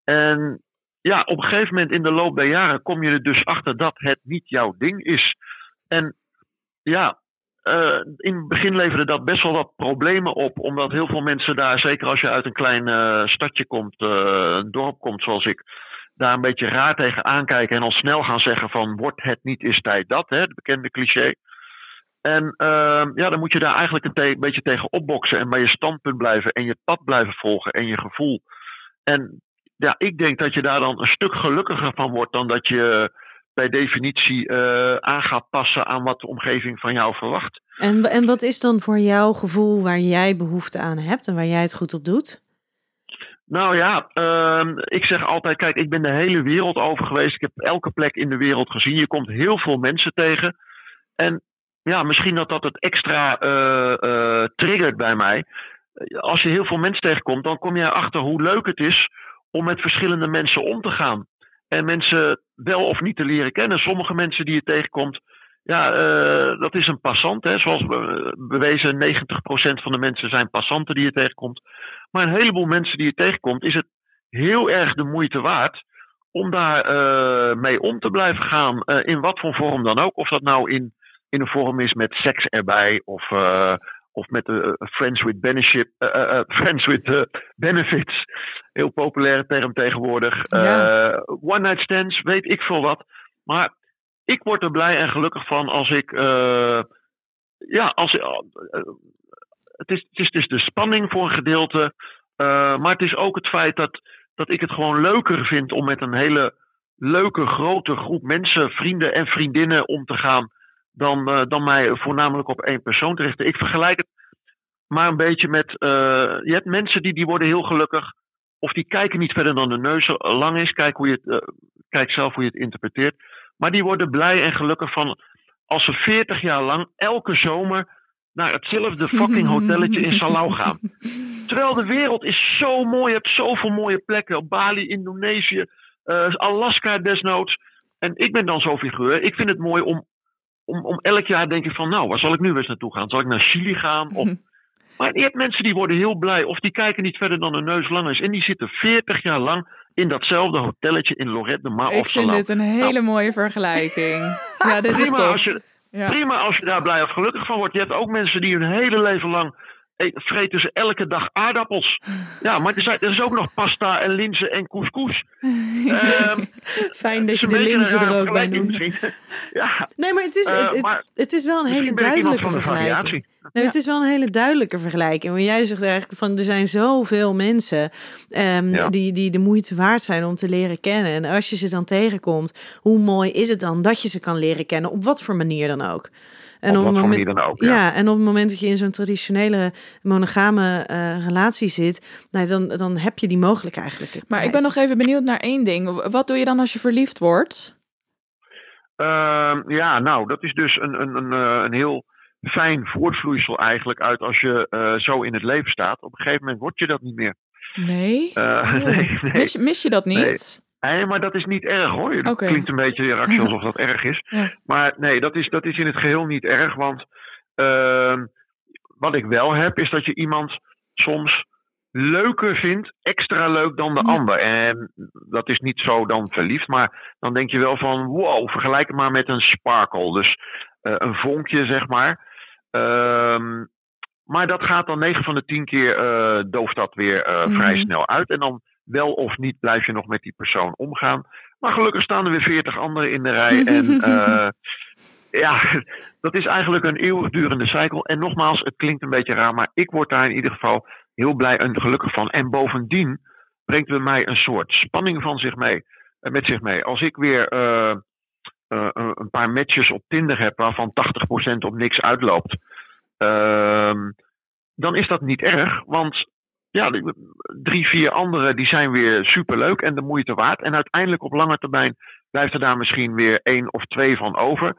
En ja, op een gegeven moment in de loop der jaren kom je er dus achter dat het niet jouw ding is. En ja, eh, in het begin leverde dat best wel wat problemen op, omdat heel veel mensen daar, zeker als je uit een klein eh, stadje komt, eh, een dorp komt zoals ik, daar een beetje raar tegen aankijken en al snel gaan zeggen van wordt het niet is tijd dat, hè, het bekende cliché. En ehm, ja, dan moet je daar eigenlijk een te- beetje tegen opboksen en bij je standpunt blijven en je pad blijven volgen en je gevoel. En ja, ik denk dat je daar dan een stuk gelukkiger van wordt dan dat je per definitie eh, aan gaat passen aan wat de omgeving van jou verwacht. En, en wat is dan voor jouw gevoel waar jij behoefte aan hebt en waar jij het goed op doet? Nou ja, ehm, ik zeg altijd, kijk, ik ben de hele wereld over geweest. Ik heb elke plek in de wereld gezien. Je komt heel veel mensen tegen. En ja, misschien dat dat het extra eh, eh, triggert bij mij. Als je heel veel mensen tegenkomt, dan kom je erachter hoe leuk het is om met verschillende mensen om te gaan. En mensen wel of niet te leren kennen. Sommige mensen die je tegenkomt, ja, eh, dat is een passant. Hè. Zoals be- bewezen, 90% van de mensen zijn passanten die je tegenkomt. Maar een heleboel mensen die je tegenkomt, is het heel erg de moeite waard om daar eh, mee om te blijven gaan. eh, in wat voor vorm dan ook. Of dat nou in, in een vorm is met seks erbij of, of met de Friends with Friends with Benefits. Heel populaire term tegenwoordig. Ja. Eh, one night stands, weet ik veel wat. Maar ik word er blij en gelukkig van als ik. eh, ja, als, eh, het, is, het, is, het is de spanning voor een gedeelte. maar het is ook het feit dat, dat ik het gewoon leuker vind om met een hele leuke grote groep mensen, vrienden en vriendinnen om te gaan. Dan, dan mij voornamelijk op één persoon te richten. Ik vergelijk het maar een beetje met. je hebt mensen die, die worden heel gelukkig. Of die kijken niet verder dan de neus lang is. Kijk, hoe je het, eh, kijk zelf hoe je het interpreteert. Maar die worden blij en gelukkig van als ze 40 jaar lang elke zomer naar hetzelfde fucking hotelletje in Salau gaan. Terwijl de wereld is zo mooi. Je hebt zoveel mooie plekken. Op Bali, Indonesië, eh, Alaska desnoods. En ik ben dan zo'n figuur. Ik vind het mooi om, om, om elk jaar denk ik van... nou, waar zal ik nu weer eens naartoe gaan? Zal ik naar Chili gaan? Of... Maar je hebt mensen die worden heel blij. Of die kijken niet verder dan hun neus lang is. En die zitten 40 jaar lang in datzelfde hotelletje in Lorette de Mar Ik of vind dit een hele Nou, mooie vergelijking. ja, dit is top. als je, Ja. prima als je daar blij of gelukkig van wordt. Je hebt ook mensen die hun hele leven lang vreten ze elke dag aardappels. Ja, maar er, zijn, er is ook nog pasta en linzen en couscous. Ehm, Fijn dat je de linzen er ook bij noemt. ja, Nee, maar het is, Eh, het, het- maar het is wel een hele duidelijke vergelijking. variatie. Nee, het is wel een hele duidelijke vergelijking. Want jij zegt eigenlijk van er zijn zoveel mensen ehm, Ja. die, die de moeite waard zijn om te leren kennen. En als je ze dan tegenkomt, hoe mooi is het dan dat je ze kan leren kennen? Op wat voor manier dan ook. En Op wat het voor moment- manier dan ook, Ja. ja. en op het moment dat je in zo'n traditionele monogame eh, relatie zit, nou, dan, dan heb je die mogelijk eigenlijk. Maar ik ben nog even benieuwd naar één ding. Wat doe je dan als je verliefd wordt? Ehm, ja, nou, dat is dus een, een, een, eh, een heel fijn voortvloeisel eigenlijk uit als je eh, zo in het leven staat. Op een gegeven moment word je dat niet meer. Nee? Eh, Oh. nee, nee. Mis, mis je dat niet? Maar dat is niet erg hoor. Dat klinkt een beetje je reactie alsof dat erg is. Ja. Maar nee, dat is, dat is in het geheel niet erg. Want ehm, wat ik wel heb, is dat je iemand soms leuker vindt, extra leuk dan de Ja. ander. En dat is niet zo dan verliefd, maar dan denk je wel van wow, vergelijk het maar met een sparkle. Dus eh, een vonkje, zeg maar. Ehm, maar dat gaat dan 9 van de 10 keer eh dooft dat weer eh, vrij Mhm. snel uit. En dan wel of niet blijf je nog met die persoon omgaan. Maar gelukkig staan er weer 40 anderen in de rij. En eh, ja, dat is eigenlijk een eeuwigdurende cycle. En nogmaals, het klinkt een beetje raar, maar ik word daar in ieder geval heel blij en gelukkig van. En bovendien brengt bij mij een soort spanning van zich mee, eh, met zich mee. Als ik weer eh, een een paar matches op Tinder heb waarvan 80% op niks uitloopt, ehm, dan is dat niet erg. Want ja, drie, vier anderen die zijn weer superleuk en de moeite waard. En uiteindelijk op lange termijn blijft er daar misschien weer één of twee van over.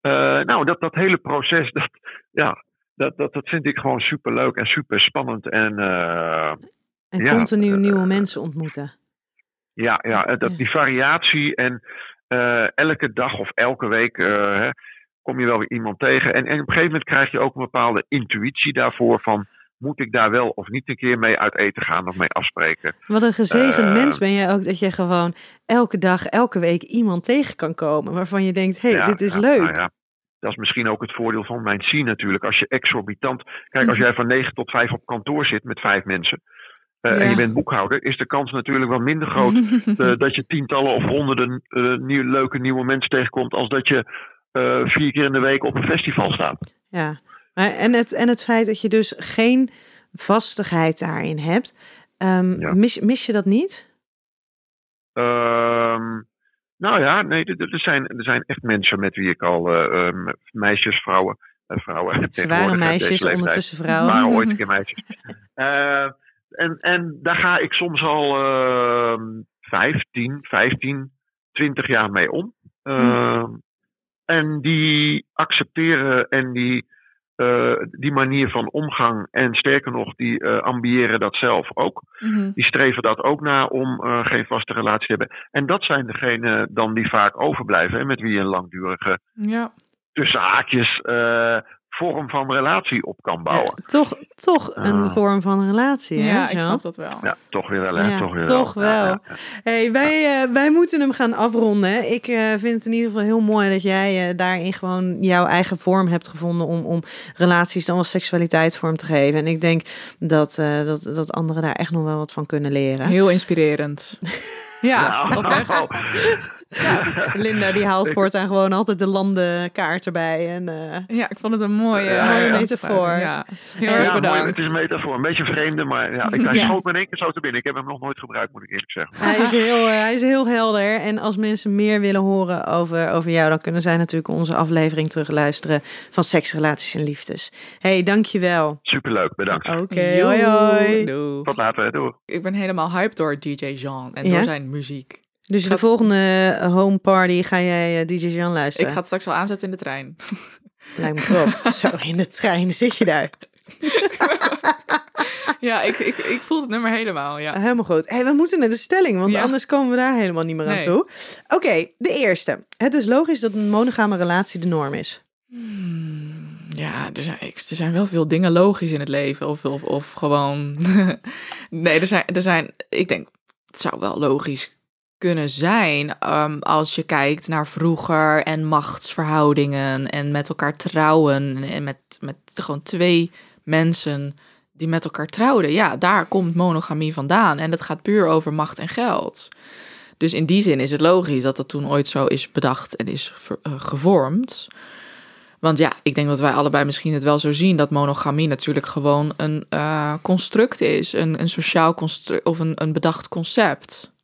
Eh, nou, dat, dat hele proces, dat, ja, dat, dat, dat vind ik gewoon superleuk en super spannend. En eh, En Ja, continu eh, nieuwe mensen ontmoeten. ja, ja dat, die variatie en elke dag of elke week hè, kom je wel weer iemand tegen. En, en op een gegeven moment krijg je ook een bepaalde intuïtie daarvoor van... moet ik daar wel of niet een keer mee uit eten gaan of mee afspreken? Wat een gezegend Eh, mens ben jij ook dat je gewoon elke dag, elke week iemand tegen kan komen waarvan je denkt, hé, hey, Ja, dit is ja, leuk. nou ja, dat is misschien ook het voordeel van mijn C natuurlijk. Als je exorbitant... Kijk, als Mhm. jij van 9 tot 5 op kantoor zit met vijf mensen... eh, en je bent boekhouder, is de kans natuurlijk wat minder groot eh, dat je tientallen of honderden nieuw, leuke nieuwe mensen tegenkomt, als dat je vier keer in de week op een festival staat. Ja, maar en, het, en het feit dat je dus geen vastigheid daarin hebt, ehm, Ja. mis, mis je dat niet? Ehm, nou ja, nee, er, zijn, er zijn echt mensen met wie ik al, eh, ehm, meisjes, vrouwen, eh, vrouwen. Ze waren uit meisjes, ondertussen vrouwen. waren ooit een keer meisjes. Eh, en, en daar ga ik soms al ehm 15, 15, 20 jaar mee om. Ehm, En die accepteren en die, eh, die manier van omgang. En sterker nog, die eh, ambiëren dat zelf ook. Mhm. Die streven dat ook na om eh, geen vaste relatie te hebben. En dat zijn degenen dan die vaak overblijven. En met wie je een langdurige, Ja. tussen haakjes, vorm van relatie op kan bouwen. Ja, toch toch een Ah. vorm van relatie, hè, ja, ik snap dat wel. Ja, toch weer wel, hè? Ja, toch weer toch wel. Ja, wel. ja, ja. Hey, wij, eh, wij moeten hem gaan afronden. Ik eh, vind het in ieder geval heel mooi dat jij eh, daarin gewoon jouw eigen vorm hebt gevonden om, om relaties dan wel seksualiteit vorm te geven. En ik denk dat, eh, dat, dat anderen daar echt nog wel wat van kunnen leren. Heel inspirerend. ja, Nou, Linda die haalt voortaan gewoon altijd de landenkaart erbij. En, eh, Ja, ik vond het een mooie, Ja, mooie ja. metafoor. Ja, heel Ja, erg mooi, bedankt. het is een metafoor. Een beetje vreemde, maar ja, ik, hij Ja. schoot me in één keer zo te binnen. Ik heb hem nog nooit gebruikt, moet ik eerlijk zeggen. Hij is, heel, eh, hij is heel helder. En als mensen meer willen horen over, over jou, dan kunnen zij natuurlijk onze aflevering terugluisteren van Seks, Relaties en Liefdes. hey, dankjewel. Superleuk, bedankt. Oké, hoi hoi. Doei. Tot later, doei. Ik ben helemaal hyped door DJ Jean en Ja? door zijn muziek. Dus de Gaat- volgende home party ga jij eh, DJ Jan luisteren? Ik ga het straks al aanzetten in de trein. Lijkt me top. Zo, in de trein zit je daar. ja, ik, ik, ik voel het nummer helemaal, ja. Helemaal goed. Hey, we moeten naar de stelling, want Ja. anders komen we daar helemaal niet meer aan Nee. toe. Oké, de eerste. Het is logisch dat een monogame relatie de norm is. Hmm, Ja, er zijn, er zijn wel veel dingen logisch in het leven. Of, of, of gewoon. nee, er zijn, er zijn. Ik denk, het zou wel logisch kunnen zijn. ehm, als je kijkt naar vroeger en machtsverhoudingen. En met elkaar trouwen. En met, met gewoon twee mensen die met elkaar trouwden. Ja, daar komt monogamie vandaan. En dat gaat puur over macht en geld. Dus in die zin is het logisch dat dat toen ooit zo is bedacht en is eh, gevormd. Want ja, ik denk dat wij allebei misschien het wel zo zien dat monogamie natuurlijk gewoon een eh, construct is, een, een sociaal construct of een, een bedacht concept.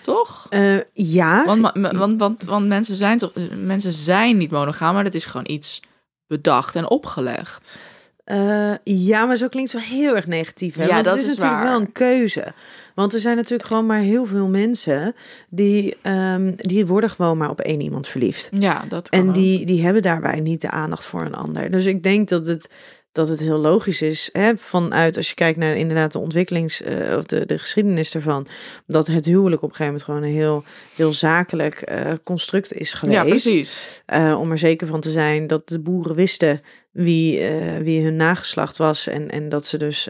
Toch? Eh, ja, Want, want, want, want mensen zijn toch, mensen zijn niet monogaam, maar dat is gewoon iets bedacht en opgelegd. Eh, ja, maar zo klinkt het wel heel erg negatief. Hè? Ja, Want dat het is, is natuurlijk waar. wel een keuze. Want er zijn natuurlijk gewoon maar heel veel mensen die, ehm, die worden gewoon maar op één iemand verliefd. Ja, dat kan En ook. die, die hebben daarbij niet de aandacht voor een ander. Dus ik denk dat het, dat het heel logisch is, hè, vanuit als je kijkt naar inderdaad de ontwikkelings- eh, of de, de geschiedenis ervan, dat het huwelijk op een gegeven moment gewoon een heel, heel zakelijk eh, construct is geweest. Ja, precies. Eh, om er zeker van te zijn dat de boeren wisten wie, wie hun nageslacht was. En, en dat ze dus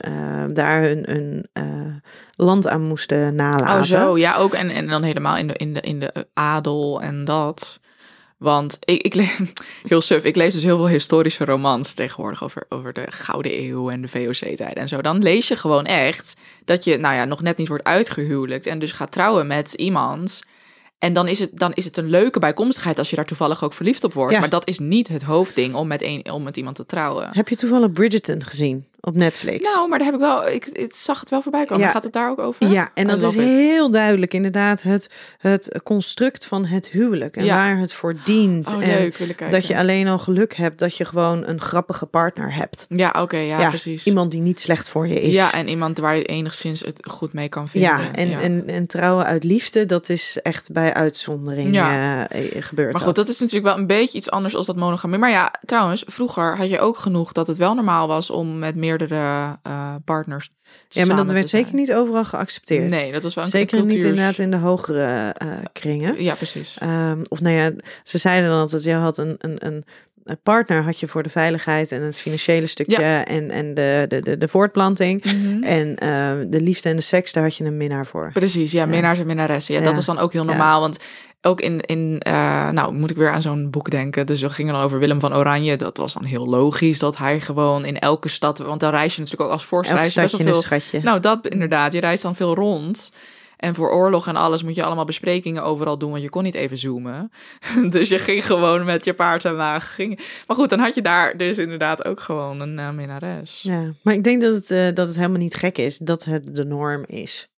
daar hun, hun land aan moesten nalaten. Oh, zo. Ja, ook. En, en dan helemaal in de, in, de, in de adel en dat. Want ik, ik lees, heel suf, ik lees dus heel veel historische romans tegenwoordig over, over de Gouden Eeuw en de VOC-tijd en zo. Dan lees je gewoon echt dat je, nou ja, nog net niet wordt uitgehuwelijkt en dus gaat trouwen met iemand. En dan is, het, dan is het een leuke bijkomstigheid als je daar toevallig ook verliefd op wordt. Ja. Maar dat is niet het hoofdding om met, een, om met iemand te trouwen. Heb je toevallig Bridgerton gezien op Netflix? Nou, maar daar heb ik wel, ik, ik zag het wel voorbij komen. Ja. Gaat het daar ook over? Ja, en dat is love it. heel duidelijk inderdaad het, het construct van het huwelijk. En Ja. waar het voor dient. Oh, en leuk, wil ik kijken. dat je alleen al geluk hebt dat je gewoon een grappige partner hebt. Ja, oké, ja, precies. Iemand die niet slecht voor je is. Ja, en iemand waar je enigszins het goed mee kan vinden. Ja, en, En, en trouwen uit liefde, dat is echt bij uitzondering Ja. eh, gebeurd. maar goed, dat is natuurlijk wel een beetje iets anders als dat monogamie. Maar ja, trouwens, vroeger had je ook genoeg dat het wel normaal was om met meerdere eh, partners Ja, maar dat werd zeker zijn. niet overal geaccepteerd. Nee, dat was wel een Zeker niet inderdaad in de hogere eh, kringen. Ja, precies. Ehm, of nou ja, ze zeiden dan altijd, je had een, een een partner had je voor de veiligheid en het financiële stukje en, en de, de, de, de voortplanting. Mhm. En ehm, de liefde en de seks, daar had je een minnaar voor. Precies, ja, minnaars en minnaressen. Ja, Ja. dat was dan ook heel Ja. normaal. Want ook in, in eh, nou moet ik weer aan zo'n boek denken. Dus we gingen dan over Willem van Oranje. Dat was dan heel logisch dat hij gewoon in elke stad, want dan reis je natuurlijk ook als vorst Elk reis je best stadje wel een veel. schatje. Nou, dat inderdaad. Je reist dan veel rond. En voor oorlog en alles moet je allemaal besprekingen overal doen, want je kon niet even zoomen. dus je ging gewoon met je paard en wagen. Ging... Maar goed, dan had je daar dus inderdaad ook gewoon een uh, minnares. Ja, maar ik denk dat het, eh, dat het helemaal niet gek is dat het de norm is.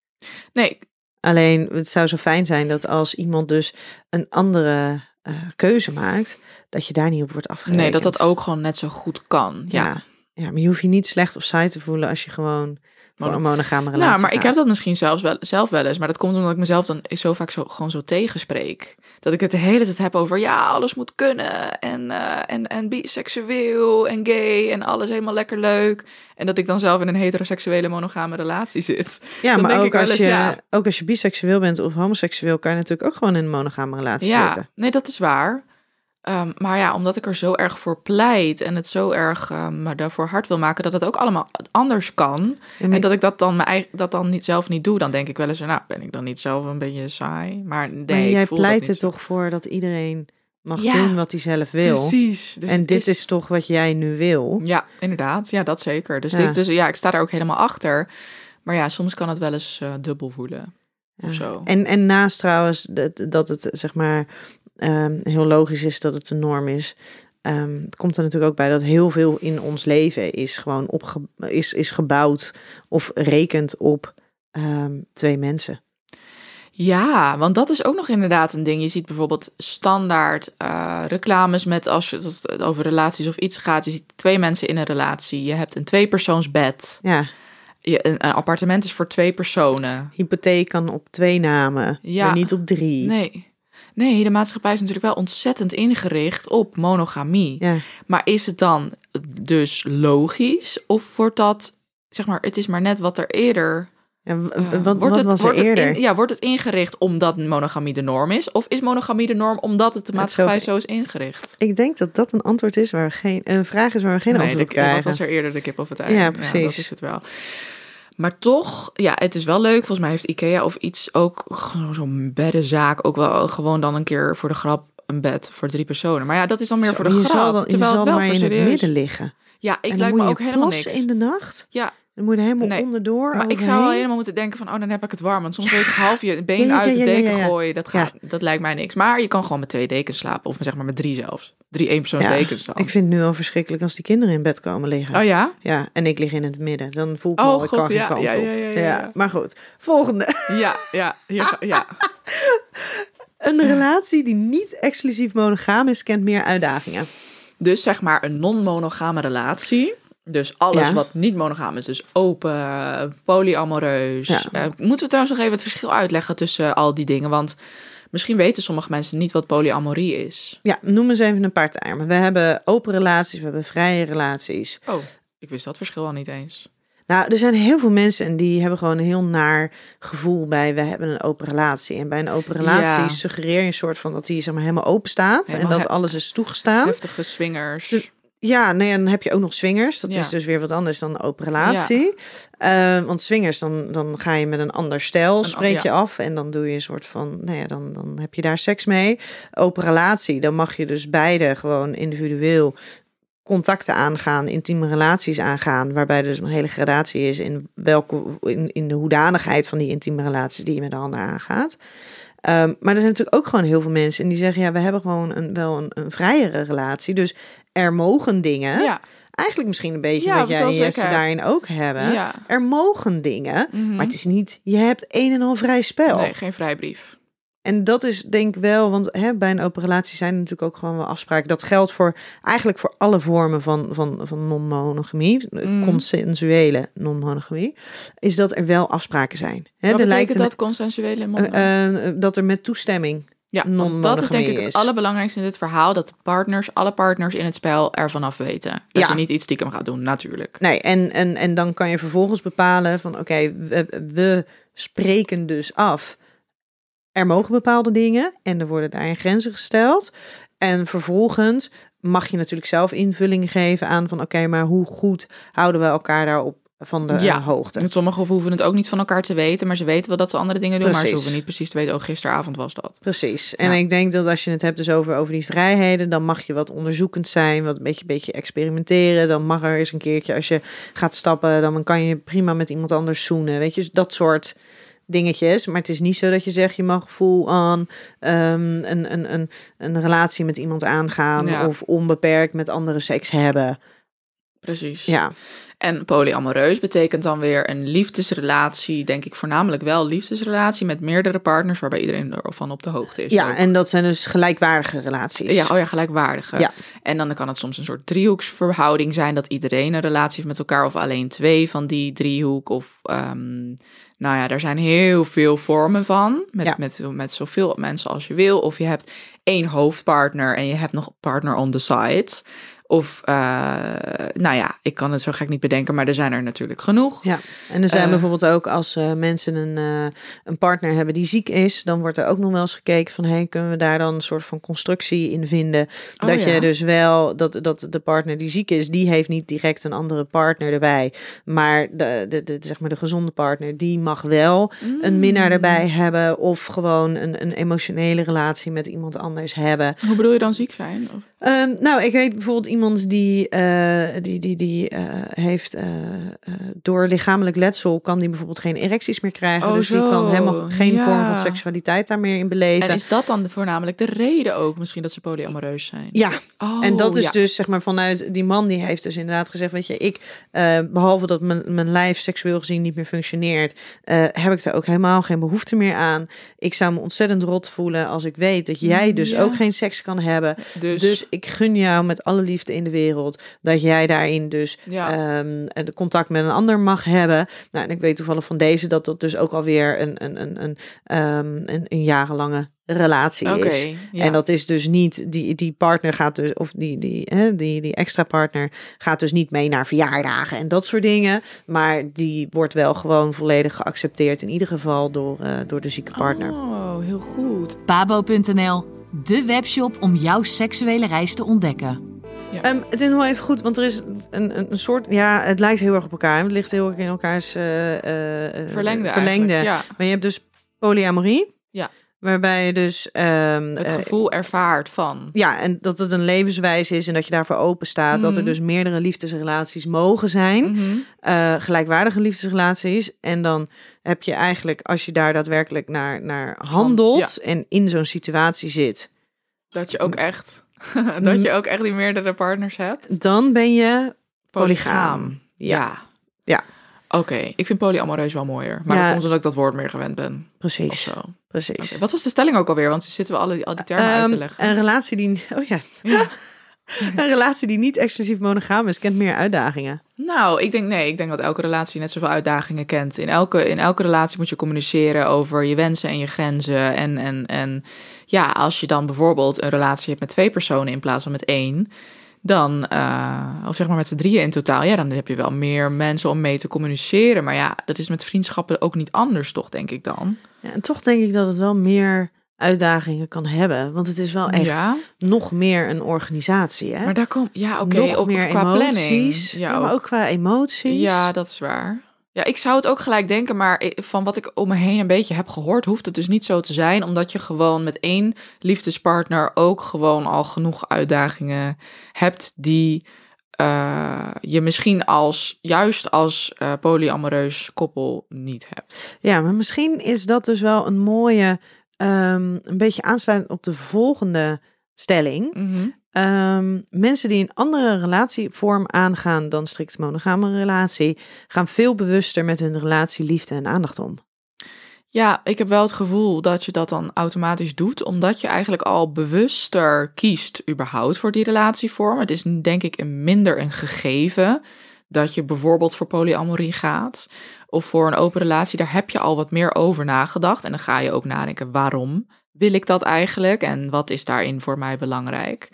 Nee, Alleen, het zou zo fijn zijn dat als iemand dus een andere eh, keuze maakt, dat je daar niet op wordt afgerekend. nee, dat dat ook gewoon net zo goed kan. Ja. Ja. ja, maar je hoeft je niet slecht of saai te voelen als je gewoon monogame relatie Nou, maar ik heb dat misschien zelfs wel, zelf wel eens. Maar dat komt omdat ik mezelf dan zo vaak zo, gewoon zo tegenspreek. Dat ik het de hele tijd heb over, ja, alles moet kunnen. En, eh, en, en biseksueel en gay en alles helemaal lekker leuk. En dat ik dan zelf in een heteroseksuele monogame relatie zit. Ja, Dan maar denk ook als, eens, je, ja. ook als je biseksueel bent of homoseksueel, kan je natuurlijk ook gewoon in een monogame relatie Ja, zitten. nee, dat is waar. Ehm, maar ja, omdat ik er zo erg voor pleit en het zo erg ehm, me daarvoor hard wil maken dat het ook allemaal anders kan. Maar- En dat ik dat dan, mijn eigen, dat dan niet, zelf niet doe, dan denk ik wel eens, nou, ben ik dan niet zelf een beetje saai? Maar nee, maar ik jij pleit er toch voor dat iedereen mag Ja, doen wat hij zelf wil. Precies. Dus en dit is... toch wat jij nu wil? Ja, inderdaad. Ja, dat zeker. Dus, Ja. Ik, dus ja, ik sta daar ook helemaal achter. Maar ja, soms kan het wel eens eh, dubbel voelen. of zo. En, en naast trouwens dat, dat het zeg maar ehm, heel logisch is dat het de norm is. ehm, het komt er natuurlijk ook bij dat heel veel in ons leven is gewoon opge is, is gebouwd of rekent op ehm, twee mensen. Ja, want dat is ook nog inderdaad een ding. Je ziet bijvoorbeeld standaard eh, reclames met als het over relaties of iets gaat. Je ziet twee mensen in een relatie. Je hebt een tweepersoonsbed. Ja, Je, een, een appartement is voor twee personen. hypotheek kan op twee namen, Ja. maar niet op drie. Nee. Nee, de maatschappij is natuurlijk wel ontzettend ingericht op monogamie. Ja. Maar is het dan dus logisch? Of wordt dat, zeg maar, het is maar net wat er eerder Ja, Eh, wat, wordt wat het, was er het eerder? in- ja, wordt het ingericht omdat monogamie de norm is? Of is monogamie de norm omdat het de maatschappij zo- zo is ingericht? Ik denk dat dat een antwoord is waar we geen, een vraag is waar we geen nee, antwoord op de, wat krijgen. was er eerder, de kip of het ei? Ja, dat precies. is het wel. Maar toch, ja, het is wel leuk. Volgens mij heeft Ikea of iets ook zo'n beddenzaak ook wel gewoon dan een keer voor de grap een bed voor drie personen. Maar ja, dat is dan meer Zo, voor de grap. dan, terwijl het wel maar voor in het midden liggen. Ja, ik lijkt me je ook helemaal niks. in de nacht. Ja, Dan moet je er helemaal Nee, onderdoor maar ik zou wel helemaal moeten denken van, oh, dan heb ik het warm. Want soms wil je toch half je been Ja, ja, uit de ja, ja, deken ja, ja. gooien. Dat, gaat, dat lijkt mij niks. Maar je kan gewoon met twee dekens slapen. Of zeg maar met drie zelfs. Drie eenpersoons Ja, dekens dan. Ik vind het nu al verschrikkelijk als die kinderen in bed komen liggen. Oh ja? Ja, en ik lig in het midden. Dan voel ik me Oh, al, ik God, kan geen ja, kant ja, op. ja, ja, ja, ja. Maar goed, volgende. Ja, ja, ga- ja. Een relatie die niet exclusief monogaam is, kent meer uitdagingen. Dus zeg maar een non-monogame relatie. Dus alles Ja. wat niet monogaam is. Dus open, polyamoreus. Ja. Eh, moeten we trouwens nog even het verschil uitleggen tussen al die dingen? Want misschien weten sommige mensen niet wat polyamorie is. Ja, noem eens even een paar termen. We hebben open relaties, we hebben vrije relaties. Oh, ik wist dat verschil al niet eens. Nou, er zijn heel veel mensen en die hebben gewoon een heel naar gevoel bij we hebben een open relatie. En bij een open relatie Ja. suggereer je een soort van dat die zeg maar helemaal open staat en dat alles is toegestaan. Heftige swingers. Ze- Ja, nee, en dan heb je ook nog swingers. Dat Ja. is dus weer wat anders dan een open relatie. Eh, want swingers, dan, dan ga je met een ander stijl, Een- spreek je af. En dan doe je een soort van, nou ja, dan, dan heb je daar seks mee. Open relatie, dan mag je dus beide gewoon individueel contacten aangaan, intieme relaties aangaan, waarbij er dus een hele gradatie is in welke in, in de hoedanigheid van die intieme relaties die je met de ander aangaat. Ehm, maar er zijn natuurlijk ook gewoon heel veel mensen en die zeggen ja, we hebben gewoon een, wel een, een vrijere relatie, dus er mogen dingen. Ja, Eigenlijk misschien een beetje Ja, wat jij en Jesse daarin ook hebben. ja. Er mogen dingen, Mhm. maar het is niet, je hebt een en al vrij spel. Nee, geen vrijbrief. En dat is denk ik wel, want hè, bij een open relatie zijn er natuurlijk ook gewoon wel afspraken. Dat geldt voor eigenlijk voor alle vormen van, van, van non-monogamie, Mm. consensuele non-monogamie, is dat er wel afspraken zijn. Hè, Wat betekent dat consensuele eh, monogamie? eh, dat er met toestemming. Ja, want dat is denk ik is. het allerbelangrijkste in dit verhaal. Dat de partners, alle partners in het spel ervan af weten. Dat Ja. je niet iets stiekem gaat doen, natuurlijk. Nee, en, en, en dan kan je vervolgens bepalen van oké, we, we spreken dus af. Er mogen bepaalde dingen en er worden daarin grenzen gesteld. En vervolgens mag je natuurlijk zelf invulling geven aan van oké, maar hoe goed houden we elkaar daarop van de Ja. eh, hoogte? En Sommigen hoeven het ook niet van elkaar te weten, maar ze weten wel dat ze andere dingen doen. Maar ze Precies. hoeven niet precies te weten, oh, gisteravond was dat. Precies. En Ja. ik denk dat als je het hebt dus over, over die vrijheden, dan mag je wat onderzoekend zijn, wat een beetje, beetje experimenteren. Dan mag er eens een keertje, als je gaat stappen, dan kan je prima met iemand anders zoenen. Weet je, dat soort dingetjes. Maar het is niet zo dat je zegt, je mag full on ehm, een, een, een, een relatie met iemand aangaan Ja. of onbeperkt met andere seks hebben. Precies. Ja, En polyamoreus betekent dan weer een liefdesrelatie, denk ik voornamelijk wel liefdesrelatie met meerdere partners, waarbij iedereen ervan op de hoogte is. ja ook. en dat zijn dus gelijkwaardige relaties. Ja, oh ja, gelijkwaardige. Ja. En dan kan het soms een soort driehoeksverhouding zijn dat iedereen een relatie heeft met elkaar of alleen twee van die driehoek. Of ehm, nou ja, er zijn heel veel vormen van. Met, Ja. met, met zoveel mensen als je wil. Of je hebt één hoofdpartner en je hebt nog partner on the side. Of, eh, nou ja, ik kan het zo gek niet bedenken, maar er zijn er natuurlijk genoeg. Ja, en er zijn Eh, bijvoorbeeld ook als eh, mensen een, eh, een partner hebben die ziek is, dan wordt er ook nog wel eens gekeken van, hey, kunnen we daar dan een soort van constructie in vinden? Oh, dat ja. je dus wel, dat, dat de partner die ziek is, die heeft niet direct een andere partner erbij, maar de, de, de, zeg maar de gezonde partner, die mag wel een minnaar erbij hebben of gewoon een, een emotionele relatie met iemand anders hebben. Hoe bedoel je dan ziek zijn? Of- Ehm, nou, ik weet bijvoorbeeld iemand die, eh, die, die, die eh, heeft eh, door lichamelijk letsel kan die bijvoorbeeld geen erecties meer krijgen. Oh, dus die kan helemaal geen Ja. vorm van seksualiteit daar meer in beleven. En is dat dan voornamelijk de reden ook misschien dat ze polyamoreus zijn? Ja, Oh, en dat is ja. dus zeg maar vanuit die man die heeft dus inderdaad gezegd, weet je, ik eh, behalve dat mijn, mijn lijf seksueel gezien niet meer functioneert, heb ik daar ook helemaal geen behoefte meer aan. Ik zou me ontzettend rot voelen als ik weet dat jij dus Ja. ook geen seks kan hebben. Dus, Dus ik gun jou met alle liefde in de wereld dat jij daarin dus ja. ehm, en de contact met een ander mag hebben. Nou, en ik weet toevallig van deze dat dat dus ook alweer een, een, een, een, ehm, een, een jarenlange relatie is. ja. En dat is dus niet, die, die partner gaat dus, of die, die, hè, die, die extra partner gaat dus niet mee naar verjaardagen en dat soort dingen. Maar die wordt wel gewoon volledig geaccepteerd, in ieder geval door, eh, door de zieke partner. Oh, heel goed. Pabo.nl, de webshop om jouw seksuele reis te ontdekken. Ehm, het is nog even goed, want er is een, een, een soort, ja, het lijkt heel erg op elkaar. Het ligt heel erg in elkaars eh, eh, eh, Verlengde verlengde. Ja. Maar je hebt dus polyamorie. Ja. Waarbij je dus... ehm, Het eh, gevoel ervaart van. ja, en dat het een levenswijze is en dat je daarvoor open staat. Dat er Mhm. dus meerdere liefdesrelaties mogen zijn. Mhm. eh, gelijkwaardige liefdesrelaties. En dan heb je eigenlijk, als je daar daadwerkelijk naar, naar handelt... en in zo'n situatie zit... Dat je ook echt, dat je ook echt die meerdere partners hebt. dan ben je polygaam. Ja, Ja. Ja. Oké, ik vind polyamoreus wel mooier. Maar Ja. dat komt omdat ik dat woord meer gewend ben. Precies. precies. Wat was de stelling ook alweer? Want zitten we alle, al die termen uit te Ehm, leggen. Een relatie die... Oh ja. Ja. een relatie die niet exclusief monogaam is, kent meer uitdagingen. Nou, ik denk nee. Ik denk dat elke relatie net zoveel uitdagingen kent. In elke, in elke relatie moet je communiceren over je wensen en je grenzen. En, en, en ja, als je dan bijvoorbeeld een relatie hebt met twee personen in plaats van met één. Dan, eh, of zeg maar met z'n drieën in totaal, ja, dan heb je wel meer mensen om mee te communiceren. Maar ja, dat is met vriendschappen ook niet anders, toch, denk ik dan. Ja, en toch denk ik dat het wel meer uitdagingen kan hebben. Want het is wel echt Ja, nog meer een organisatie. Hè? maar daar komt, ja, oké, ook meer qua emoties. planning. Ja, maar ook qua emoties. Ja, dat is waar. Ja, ik zou het ook gelijk denken, maar van wat ik om me heen een beetje heb gehoord, hoeft het dus niet zo te zijn, omdat je gewoon met één liefdespartner ook gewoon al genoeg uitdagingen hebt die eh, je misschien als juist als eh, polyamoreus koppel niet hebt. Ja, maar misschien is dat dus wel een mooie, ehm, een beetje aansluitend op de volgende stelling. Mhm. Ehm, mensen die een andere relatievorm aangaan dan strikt monogame relatie, gaan veel bewuster met hun relatie, liefde en aandacht om. Ja, ik heb wel het gevoel dat je dat dan automatisch doet, omdat je eigenlijk al bewuster kiest überhaupt voor die relatievorm. Het is denk ik een minder een gegeven dat je bijvoorbeeld voor polyamorie gaat of voor een open relatie. Daar heb je al wat meer over nagedacht en dan ga je ook nadenken waarom wil ik dat eigenlijk en wat is daarin voor mij belangrijk.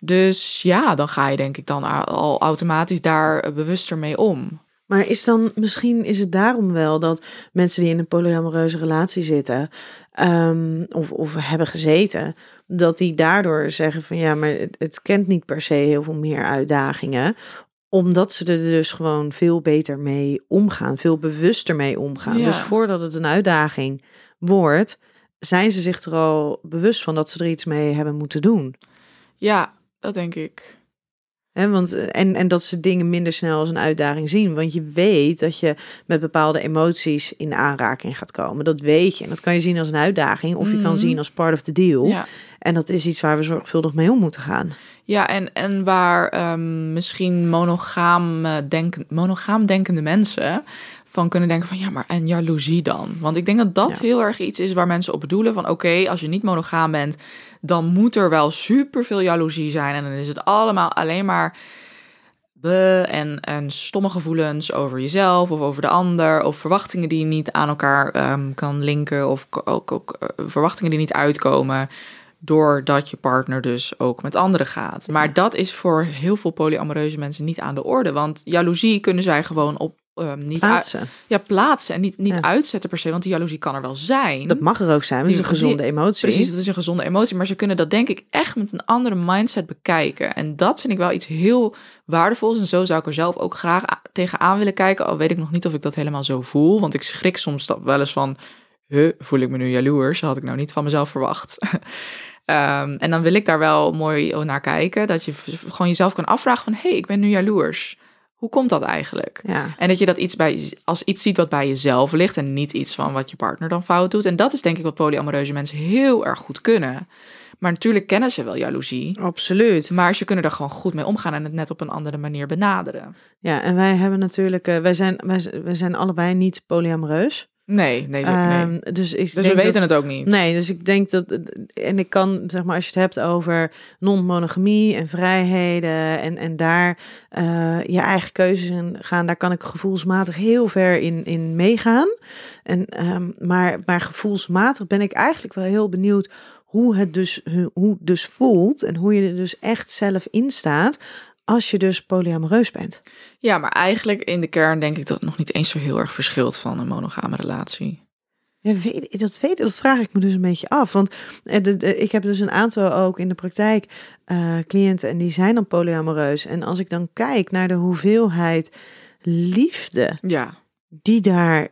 Dus ja, dan ga je denk ik dan al automatisch daar bewuster mee om. Maar is dan misschien is het daarom wel dat mensen die in een polyamoreuze relatie zitten ehm, of, of hebben gezeten, dat die daardoor zeggen van ja, maar het, het kent niet per se heel veel meer uitdagingen omdat ze er dus gewoon veel beter mee omgaan, veel bewuster mee omgaan. Ja. Dus voordat het een uitdaging wordt, zijn ze zich er al bewust van dat ze er iets mee hebben moeten doen. Ja, dat denk ik. Want, eh, en, en dat ze dingen minder snel als een uitdaging zien. Want je weet dat je met bepaalde emoties in aanraking gaat komen. Dat weet je. En dat kan je zien als een uitdaging. Of je kan Mhm. zien als part of the deal. Ja. En dat is iets waar we zorgvuldig mee om moeten gaan. Ja, en, en waar ehm, misschien monogaam, eh, denken, monogaam denkende mensen van kunnen denken van ja, maar en jaloezie dan? Want ik denk dat dat Ja. heel erg iets is waar mensen op bedoelen van oké, als je niet monogaam bent, dan moet er wel superveel jaloezie zijn en dan is het allemaal alleen maar en, en stomme gevoelens over jezelf of over de ander of verwachtingen die je niet aan elkaar ehm, kan linken of ook, ook eh, verwachtingen die niet uitkomen doordat je partner dus ook met anderen gaat. Maar dat is voor heel veel polyamoreuze mensen niet aan de orde, want jaloezie kunnen zij gewoon op ehm, niet uit- Plaatsen. ja, plaatsen en niet, niet Ja. uitzetten per se, want die jaloezie kan er wel zijn. Dat mag er ook zijn. Dat is een gezonde emotie. Precies, dat is een gezonde emotie. Maar ze kunnen dat denk ik echt met een andere mindset bekijken. En dat vind ik wel iets heel waardevols. En zo zou ik er zelf ook graag tegenaan willen kijken. Al weet ik nog niet of ik dat helemaal zo voel. Want ik schrik soms dat wel eens van... Huh, voel ik me nu jaloers? Had ik nou niet van mezelf verwacht. Ehm, en dan wil ik daar wel mooi naar kijken. Dat je gewoon jezelf kan afvragen van... hé, hey, ik ben nu jaloers. Hoe komt dat eigenlijk? Ja. En dat je dat iets bij, als iets ziet wat bij jezelf ligt... en niet iets van wat je partner dan fout doet. En dat is denk ik wat polyamoreuze mensen heel erg goed kunnen. Maar natuurlijk kennen ze wel jaloezie. Absoluut. Maar ze kunnen er gewoon goed mee omgaan... en het net op een andere manier benaderen. Ja, en wij hebben natuurlijk, eh, wij, zijn, wij, wij zijn allebei niet polyamoreus. Nee, nee, nee. Ehm, dus ik Dus we weten dat, het ook niet. Nee, dus ik denk dat, en ik kan, zeg maar, als je het hebt over non-monogamie en vrijheden en, en daar eh, je eigen keuzes in gaan, daar kan ik gevoelsmatig heel ver in, in meegaan. En, ehm, maar, maar gevoelsmatig ben ik eigenlijk wel heel benieuwd hoe het dus, hoe het dus voelt en hoe je er dus echt zelf in staat als je dus polyamoreus bent. Ja, maar eigenlijk in de kern denk ik dat het nog niet eens zo heel erg verschilt van een monogame relatie. Ja, weet, dat, weet, dat vraag ik me dus een beetje af. Want eh, de, de- ik heb dus een aantal ook in de praktijk eh, cliënten en die zijn dan polyamoreus. En als ik dan kijk naar de hoeveelheid liefde Ja. die daar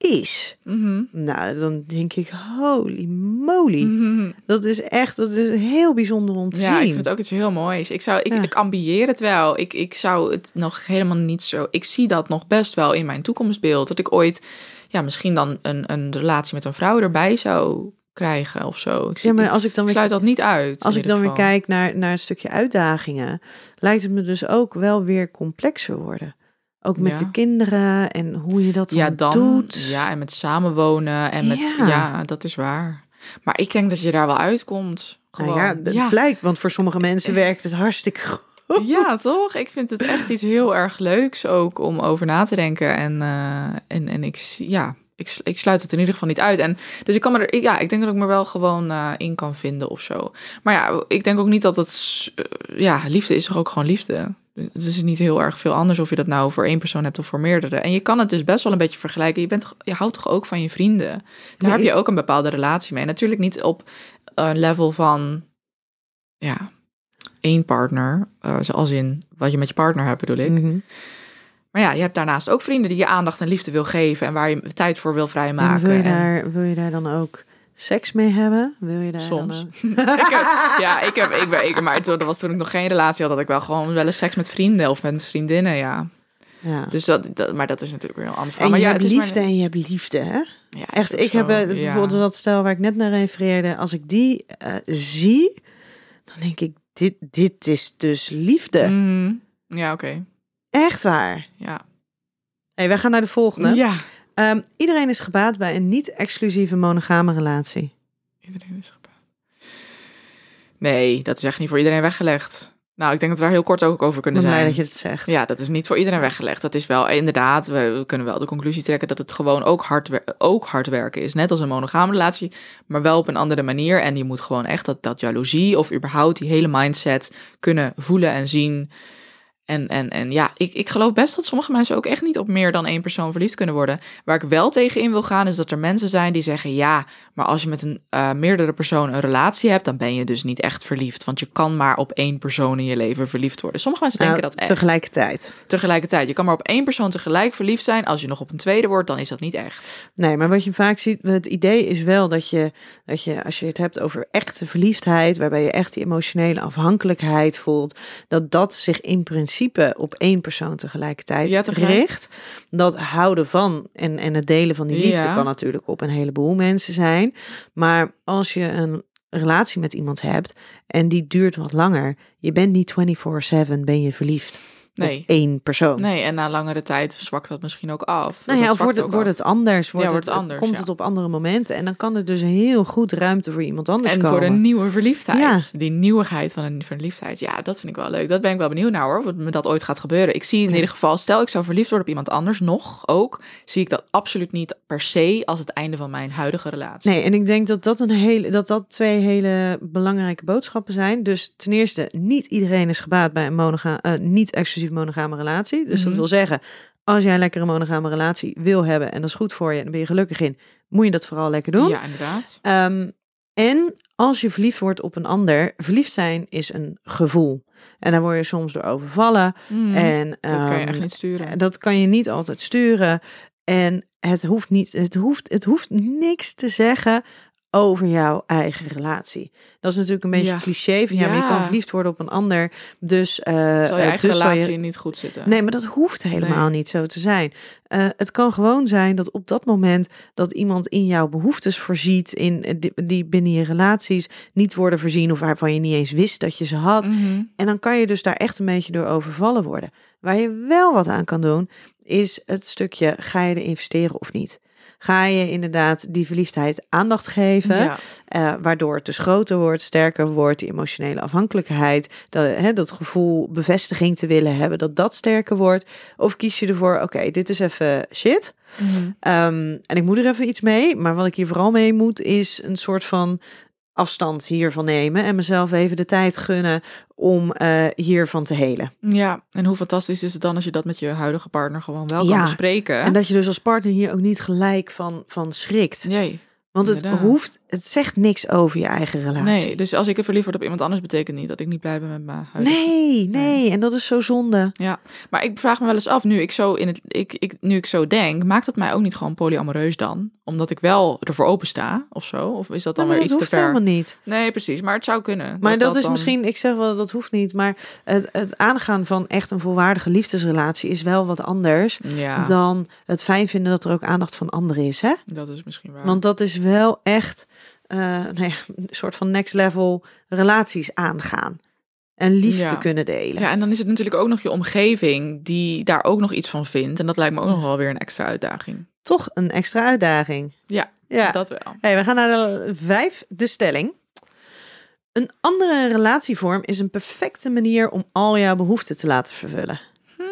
is, Mhm. nou dan denk ik, holy moly. Mhm. Dat is echt, dat is heel bijzonder om te Ja, ik zien. vind het ook iets heel moois. Ik, zou, ik, Ja. ik ambieer het wel. Ik, ik zou het nog helemaal niet zo... Ik zie dat nog best wel in mijn toekomstbeeld. Dat ik ooit, ja, misschien dan een, een relatie met een vrouw erbij zou krijgen of zo. Ik, zie, ja, maar als ik dan weer sluit dat niet uit. Als ik dan weer kijk naar, naar een stukje uitdagingen, lijkt het me dus ook wel weer complexer worden. Ook met Ja. de kinderen en hoe je dat Ja, dan. doet. Ja, en met samenwonen en met... Ja. Ja. dat is waar. Maar ik denk dat je daar wel uitkomt. Gewoon. Nou ja, dat ja. blijkt, want voor sommige mensen werkt het hartstikke goed. Ja, toch? Ik vind het echt iets heel erg leuks ook om over na te denken. En, eh, en, en ik, ja, ik, ik sluit het in ieder geval niet uit. En, dus ik kan me er, ik- ja, ik denk dat ik me wel gewoon eh, in kan vinden of zo. Maar ja, ik denk ook niet dat het, eh, ja, liefde is toch ook gewoon liefde. Het is niet heel erg veel anders of je dat nou voor één persoon hebt of voor meerdere. En je kan het dus best wel een beetje vergelijken. Je, bent, toch- je houdt toch ook van je vrienden? Daar Nee, heb je ook een bepaalde relatie mee. Natuurlijk niet op een level van, ja, één partner. eh, zoals in wat je met je partner hebt, bedoel ik. Mhm. Maar ja, je hebt daarnaast ook vrienden die je aandacht en liefde wil geven. En waar je tijd voor wil En vrijmaken. wil je, En- daar, wil je daar dan ook seks mee hebben? Wil je daar Soms. Dan ik heb, ja, ik heb, ik ben, ik, maar toen, dat was toen ik nog geen relatie had, dat ik wel gewoon wel eens seks met vrienden of met vriendinnen, ja. ja. Dus dat, dat maar dat is natuurlijk weer een ander verhaal. En Maar je ja, hebt het is maar- liefde en je hebt liefde, hè? Ja, Echt, ik heb zo, eh, ja. bijvoorbeeld dat stel waar ik net naar refereerde. Als ik die eh, zie, dan denk ik, dit, dit is dus liefde. Mhm. Ja, oké. Echt waar. Ja. hey, wij gaan naar de volgende. ja. Ehm, iedereen is gebaat bij een niet-exclusieve monogame relatie. Iedereen is gebaat. Nee, dat is echt niet voor iedereen weggelegd. Nou, ik denk dat we daar heel kort ook over Ik kunnen ben zijn. blij dat je het zegt. Ja, dat is niet voor iedereen weggelegd. Dat is wel inderdaad, we, we kunnen wel de conclusie trekken dat het gewoon ook hard, ook hard werken is. Net als een monogame relatie, maar wel op een andere manier. En je moet gewoon echt dat, dat jaloezie of überhaupt die hele mindset kunnen voelen en zien. En, en, en ja, ik, ik geloof best dat sommige mensen ook echt niet op meer dan één persoon verliefd kunnen worden. Waar ik wel tegen in wil gaan, is dat er mensen zijn die zeggen: ja, maar als je met een eh, meerdere personen een relatie hebt, dan ben je dus niet echt verliefd. Want je kan maar op één persoon in je leven verliefd worden. Sommige mensen Nou, denken dat echt tegelijkertijd. tegelijkertijd. Je kan maar op één persoon tegelijk verliefd zijn. Als je nog op een tweede wordt, dan is dat niet echt. Nee, maar wat je vaak ziet, het idee is wel dat je, dat je, als je het hebt over echte verliefdheid, waarbij je echt die emotionele afhankelijkheid voelt, dat dat zich in principe op één persoon tegelijkertijd Ja, tegelijk. richt. Dat houden van en, en het delen van die liefde Ja. kan natuurlijk op een heleboel mensen zijn. Maar als je een relatie met iemand hebt en die duurt wat langer, je bent niet 24/7 ben je verliefd Nee. op één persoon. Nee, en na langere tijd zwakt dat misschien ook af. Nou Dat ja, of wordt het, wordt het anders? Wordt, wordt het, anders, Komt ja. het op andere momenten? En dan kan er dus heel goed ruimte voor iemand anders En komen. voor een nieuwe verliefdheid. Ja. Die nieuwigheid van een verliefdheid. Ja, dat vind ik wel leuk. Dat ben ik wel benieuwd naar hoor. Of me dat ooit gaat gebeuren. Ik zie in ieder geval, stel ik zou verliefd worden op iemand anders nog ook. Zie ik dat absoluut niet per se als het einde van mijn huidige relatie. Nee, en ik denk dat dat, een hele, dat dat twee hele belangrijke boodschappen zijn. Dus ten eerste, niet iedereen is gebaat bij een monoga eh, monogame relatie. Dus dat Mhm. wil zeggen, als jij een lekkere monogame relatie wil hebben en dat is goed voor je en dan ben je gelukkig in, moet je dat vooral lekker doen. Ja, inderdaad. Ehm, en als je verliefd wordt op een ander, verliefd zijn is een gevoel. En daar word je soms door overvallen. Mhm. En, dat kan je ehm, echt niet sturen. Dat kan je niet altijd sturen. En het hoeft niet, het hoeft, het hoeft niks te zeggen over jouw eigen relatie. Dat is natuurlijk een beetje Ja. cliché van ja, maar je kan verliefd worden op een ander. Dus, eh, Zal je eh, eigen dus zal je- relatie niet goed zitten. Nee, maar dat hoeft helemaal Nee. niet zo te zijn. Eh, het kan gewoon zijn dat op dat moment dat iemand in jouw behoeftes voorziet, in, die, die binnen je relaties niet worden voorzien of waarvan je niet eens wist dat je ze had. Mhm. En dan kan je dus daar echt een beetje door overvallen worden. Waar je wel wat aan kan doen, is het stukje ga je er investeren of niet. Ga je inderdaad die verliefdheid aandacht geven, Ja. eh, waardoor het dus groter wordt, sterker wordt, die emotionele afhankelijkheid, dat, hè, dat gevoel bevestiging te willen hebben, dat dat sterker wordt. Of kies je ervoor, oké, dit is even shit. Mhm. Ehm, en ik moet er even iets mee, maar wat ik hier vooral mee moet, is een soort van afstand hiervan nemen en mezelf even de tijd gunnen om eh, hiervan te helen. Ja, en hoe fantastisch is het dan als je dat met je huidige partner gewoon wel Ja, kan bespreken? En dat je dus als partner hier ook niet gelijk van, van schrikt. Nee. Want het inderdaad. hoeft, het zegt niks over je eigen relatie. Nee, dus als ik er verliefd word op iemand anders, betekent niet dat ik niet blij ben met mijn huidige. nee, nee, en dat is zo zonde. Ja, maar ik vraag me wel eens af, nu ik zo in het, ik, ik, nu ik zo denk, maakt het mij ook niet gewoon polyamoreus dan? Omdat ik wel ervoor open sta of zo? Of is dat dan Nou, weer maar iets dat te hoeft ver? helemaal niet. Nee, precies, maar het zou kunnen. Maar dat, is dan- misschien, ik zeg wel dat dat hoeft niet, maar het, het aangaan van echt een volwaardige liefdesrelatie is wel wat anders Ja, dan het fijn vinden dat er ook aandacht van anderen is, hè? dat is misschien waar. Want dat is wel echt eh, nou ja, een soort van next level relaties aangaan. En liefde Ja. kunnen delen. Ja, en dan is het natuurlijk ook nog je omgeving die daar ook nog iets van vindt. En dat lijkt me ook nog wel weer een extra uitdaging. Toch een extra uitdaging. Ja, Ja. dat wel. Hey, we gaan naar de vijf, de stelling. Een andere relatievorm is een perfecte manier om al jouw behoeften te laten vervullen.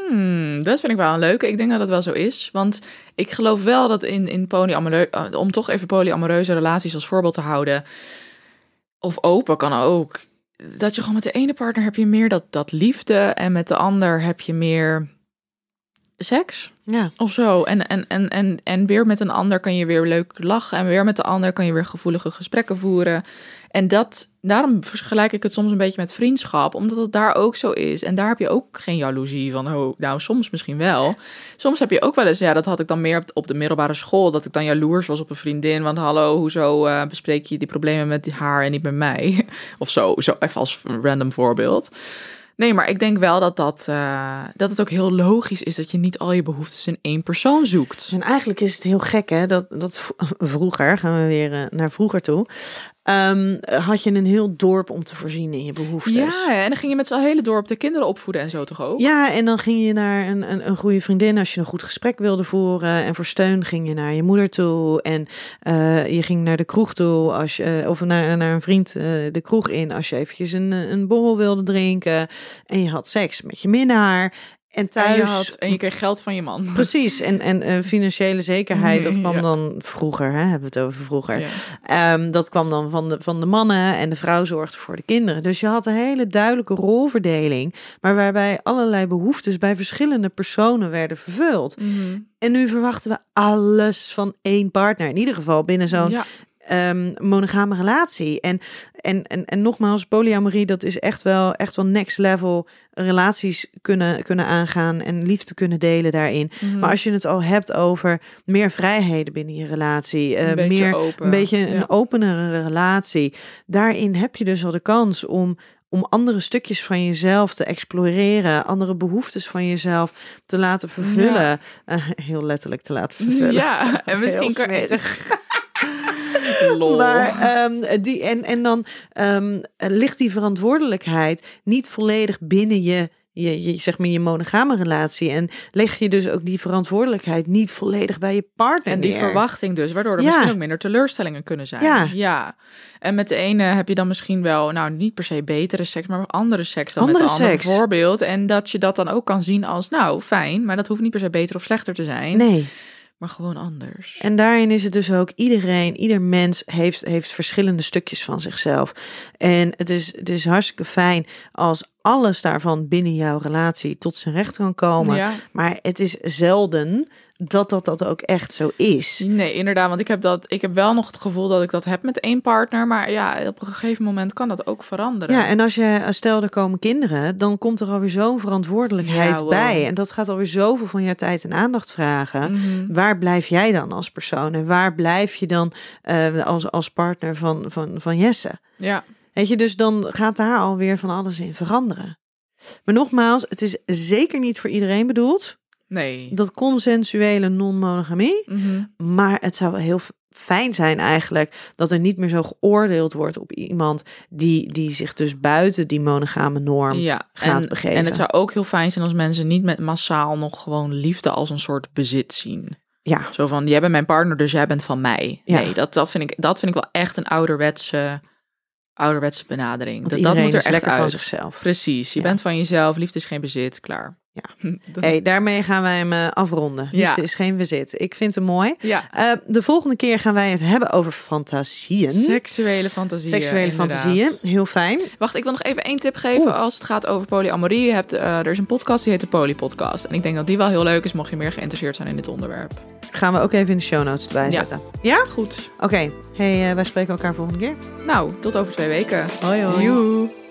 Hmm, dat vind ik wel een leuke. Ik denk dat dat wel zo is. Want ik geloof wel dat in, in polyamoreu- eh, om toch even polyamoreuze relaties als voorbeeld te houden, of open kan ook, dat je gewoon met de ene partner heb je meer dat, dat liefde en met de ander heb je meer seks Ja. of zo. En, en, en, en, en weer met een ander kan je weer leuk lachen en weer met de ander kan je weer gevoelige gesprekken voeren. En dat, daarom vergelijk ik het soms een beetje met vriendschap, omdat het daar ook zo is. En daar heb je ook geen jaloezie van, oh, nou soms misschien wel. Soms heb je ook wel eens, ja, dat had ik dan meer op, de middelbare school, dat ik dan jaloers was op een vriendin. Want hallo, hoezo eh, bespreek je die problemen met haar en niet met mij? Of zo, zo even als random voorbeeld. Nee, maar ik denk wel dat, dat, eh, dat het ook heel logisch is dat je niet al je behoeftes in één persoon zoekt. En eigenlijk is het heel gek, hè? Dat, dat vroeger, gaan we weer eh, naar vroeger toe, ehm, had je een heel dorp om te voorzien in je behoeftes. Ja, en dan ging je met z'n hele dorp de kinderen opvoeden en zo toch ook? Ja, en dan ging je naar een, een, een goede vriendin als je een goed gesprek wilde voeren. En voor steun ging je naar je moeder toe. En eh, je ging naar de kroeg toe als je, of naar, naar een vriend eh, de kroeg in als je eventjes een, een borrel wilde drinken. En je had seks met je minnaar. En thuis. En je, had, en je kreeg geld van je man. Precies, en, en financiële zekerheid, dat kwam Ja. dan vroeger, hè, hebben we het over vroeger. Ja. Ehm, dat kwam dan van de, van de mannen en de vrouw zorgde voor de kinderen. Dus je had een hele duidelijke rolverdeling, maar waarbij allerlei behoeftes bij verschillende personen werden vervuld. Mhm. En nu verwachten we alles van één partner, in ieder geval binnen zo'n Ja. Ehm, monogame relatie. En, en, en, en nogmaals, polyamorie, dat is echt wel, echt wel next level relaties kunnen, kunnen aangaan en liefde kunnen delen daarin. Mhm. Maar als je het al hebt over meer vrijheden binnen je relatie, eh, Een beetje meer open. een beetje een openere relatie, daarin heb je dus al de kans om om andere stukjes van jezelf te exploreren, andere behoeftes van jezelf te laten vervullen. Eh, heel letterlijk te laten vervullen. Ja, en misschien kan. Lol. Maar, ehm, die, en, en dan ehm, ligt die verantwoordelijkheid niet volledig binnen je, je, je, zeg maar je monogame relatie. En leg je dus ook die verantwoordelijkheid niet volledig bij je partner En die neer. verwachting dus, waardoor er Ja. misschien ook minder teleurstellingen kunnen zijn. Ja. ja. En met de ene heb je dan misschien wel, nou niet per se betere seks, maar andere seks dan Andere met de andere seks. bijvoorbeeld. En dat je dat dan ook kan zien als, nou fijn, maar dat hoeft niet per se beter of slechter te zijn, Nee. Maar gewoon anders. En daarin is het dus ook iedereen, ieder mens heeft, heeft verschillende stukjes van zichzelf. En het is, het is hartstikke fijn als alles daarvan binnen jouw relatie tot zijn recht kan komen. Ja. Maar het is zelden dat dat dat ook echt zo is. Nee, inderdaad. Want ik heb, dat, ik heb wel nog het gevoel dat ik dat heb met één partner. Maar ja, op een gegeven moment kan dat ook veranderen. Ja, en als je, stel er komen kinderen, dan komt er alweer zo'n verantwoordelijkheid Ja, wow. bij. En dat gaat alweer zoveel van je tijd en aandacht vragen. Mhm. Waar blijf jij dan als persoon? En waar blijf je dan eh, als, als partner van, van, van Jesse? Ja, Weet je, dus dan gaat daar alweer van alles in veranderen. Maar nogmaals, het is zeker niet voor iedereen bedoeld. Nee. Dat consensuele non-monogamie. Mhm. Maar het zou wel heel fijn zijn eigenlijk dat er niet meer zo geoordeeld wordt op iemand die, die zich dus buiten die monogame norm Ja, gaat en, begeven. en het zou ook heel fijn zijn als mensen niet met massaal nog gewoon liefde als een soort bezit zien. Ja, Zo van, jij bent mijn partner, dus jij bent van mij. Ja. Nee, dat, dat, vind ik, dat vind ik wel echt een ouderwetse, ouderwetse benadering. want dat, dat moet er echt lekker uit. van zichzelf. Precies, je Ja. bent van jezelf, liefde is geen bezit, klaar. Ja. Hey, daarmee gaan wij hem eh, afronden. Ja. Liefde is geen bezit. Ik vind hem mooi. ja. Eh, de volgende keer gaan wij het hebben over fantasieën. Seksuele fantasieën. Seksuele inderdaad. fantasieën. Heel fijn. Wacht, ik wil nog even één tip geven Oeh. als het gaat over polyamorie. Je hebt, eh, er is een podcast die heet de Poly Podcast. En ik denk dat die wel heel leuk is, mocht je meer geïnteresseerd zijn in dit onderwerp. Gaan we ook even in de show notes erbij Ja. zetten. Ja? Goed. Oké. Hey, wij spreken elkaar volgende keer. Nou, tot over twee weken. Hoi hoi. Joe.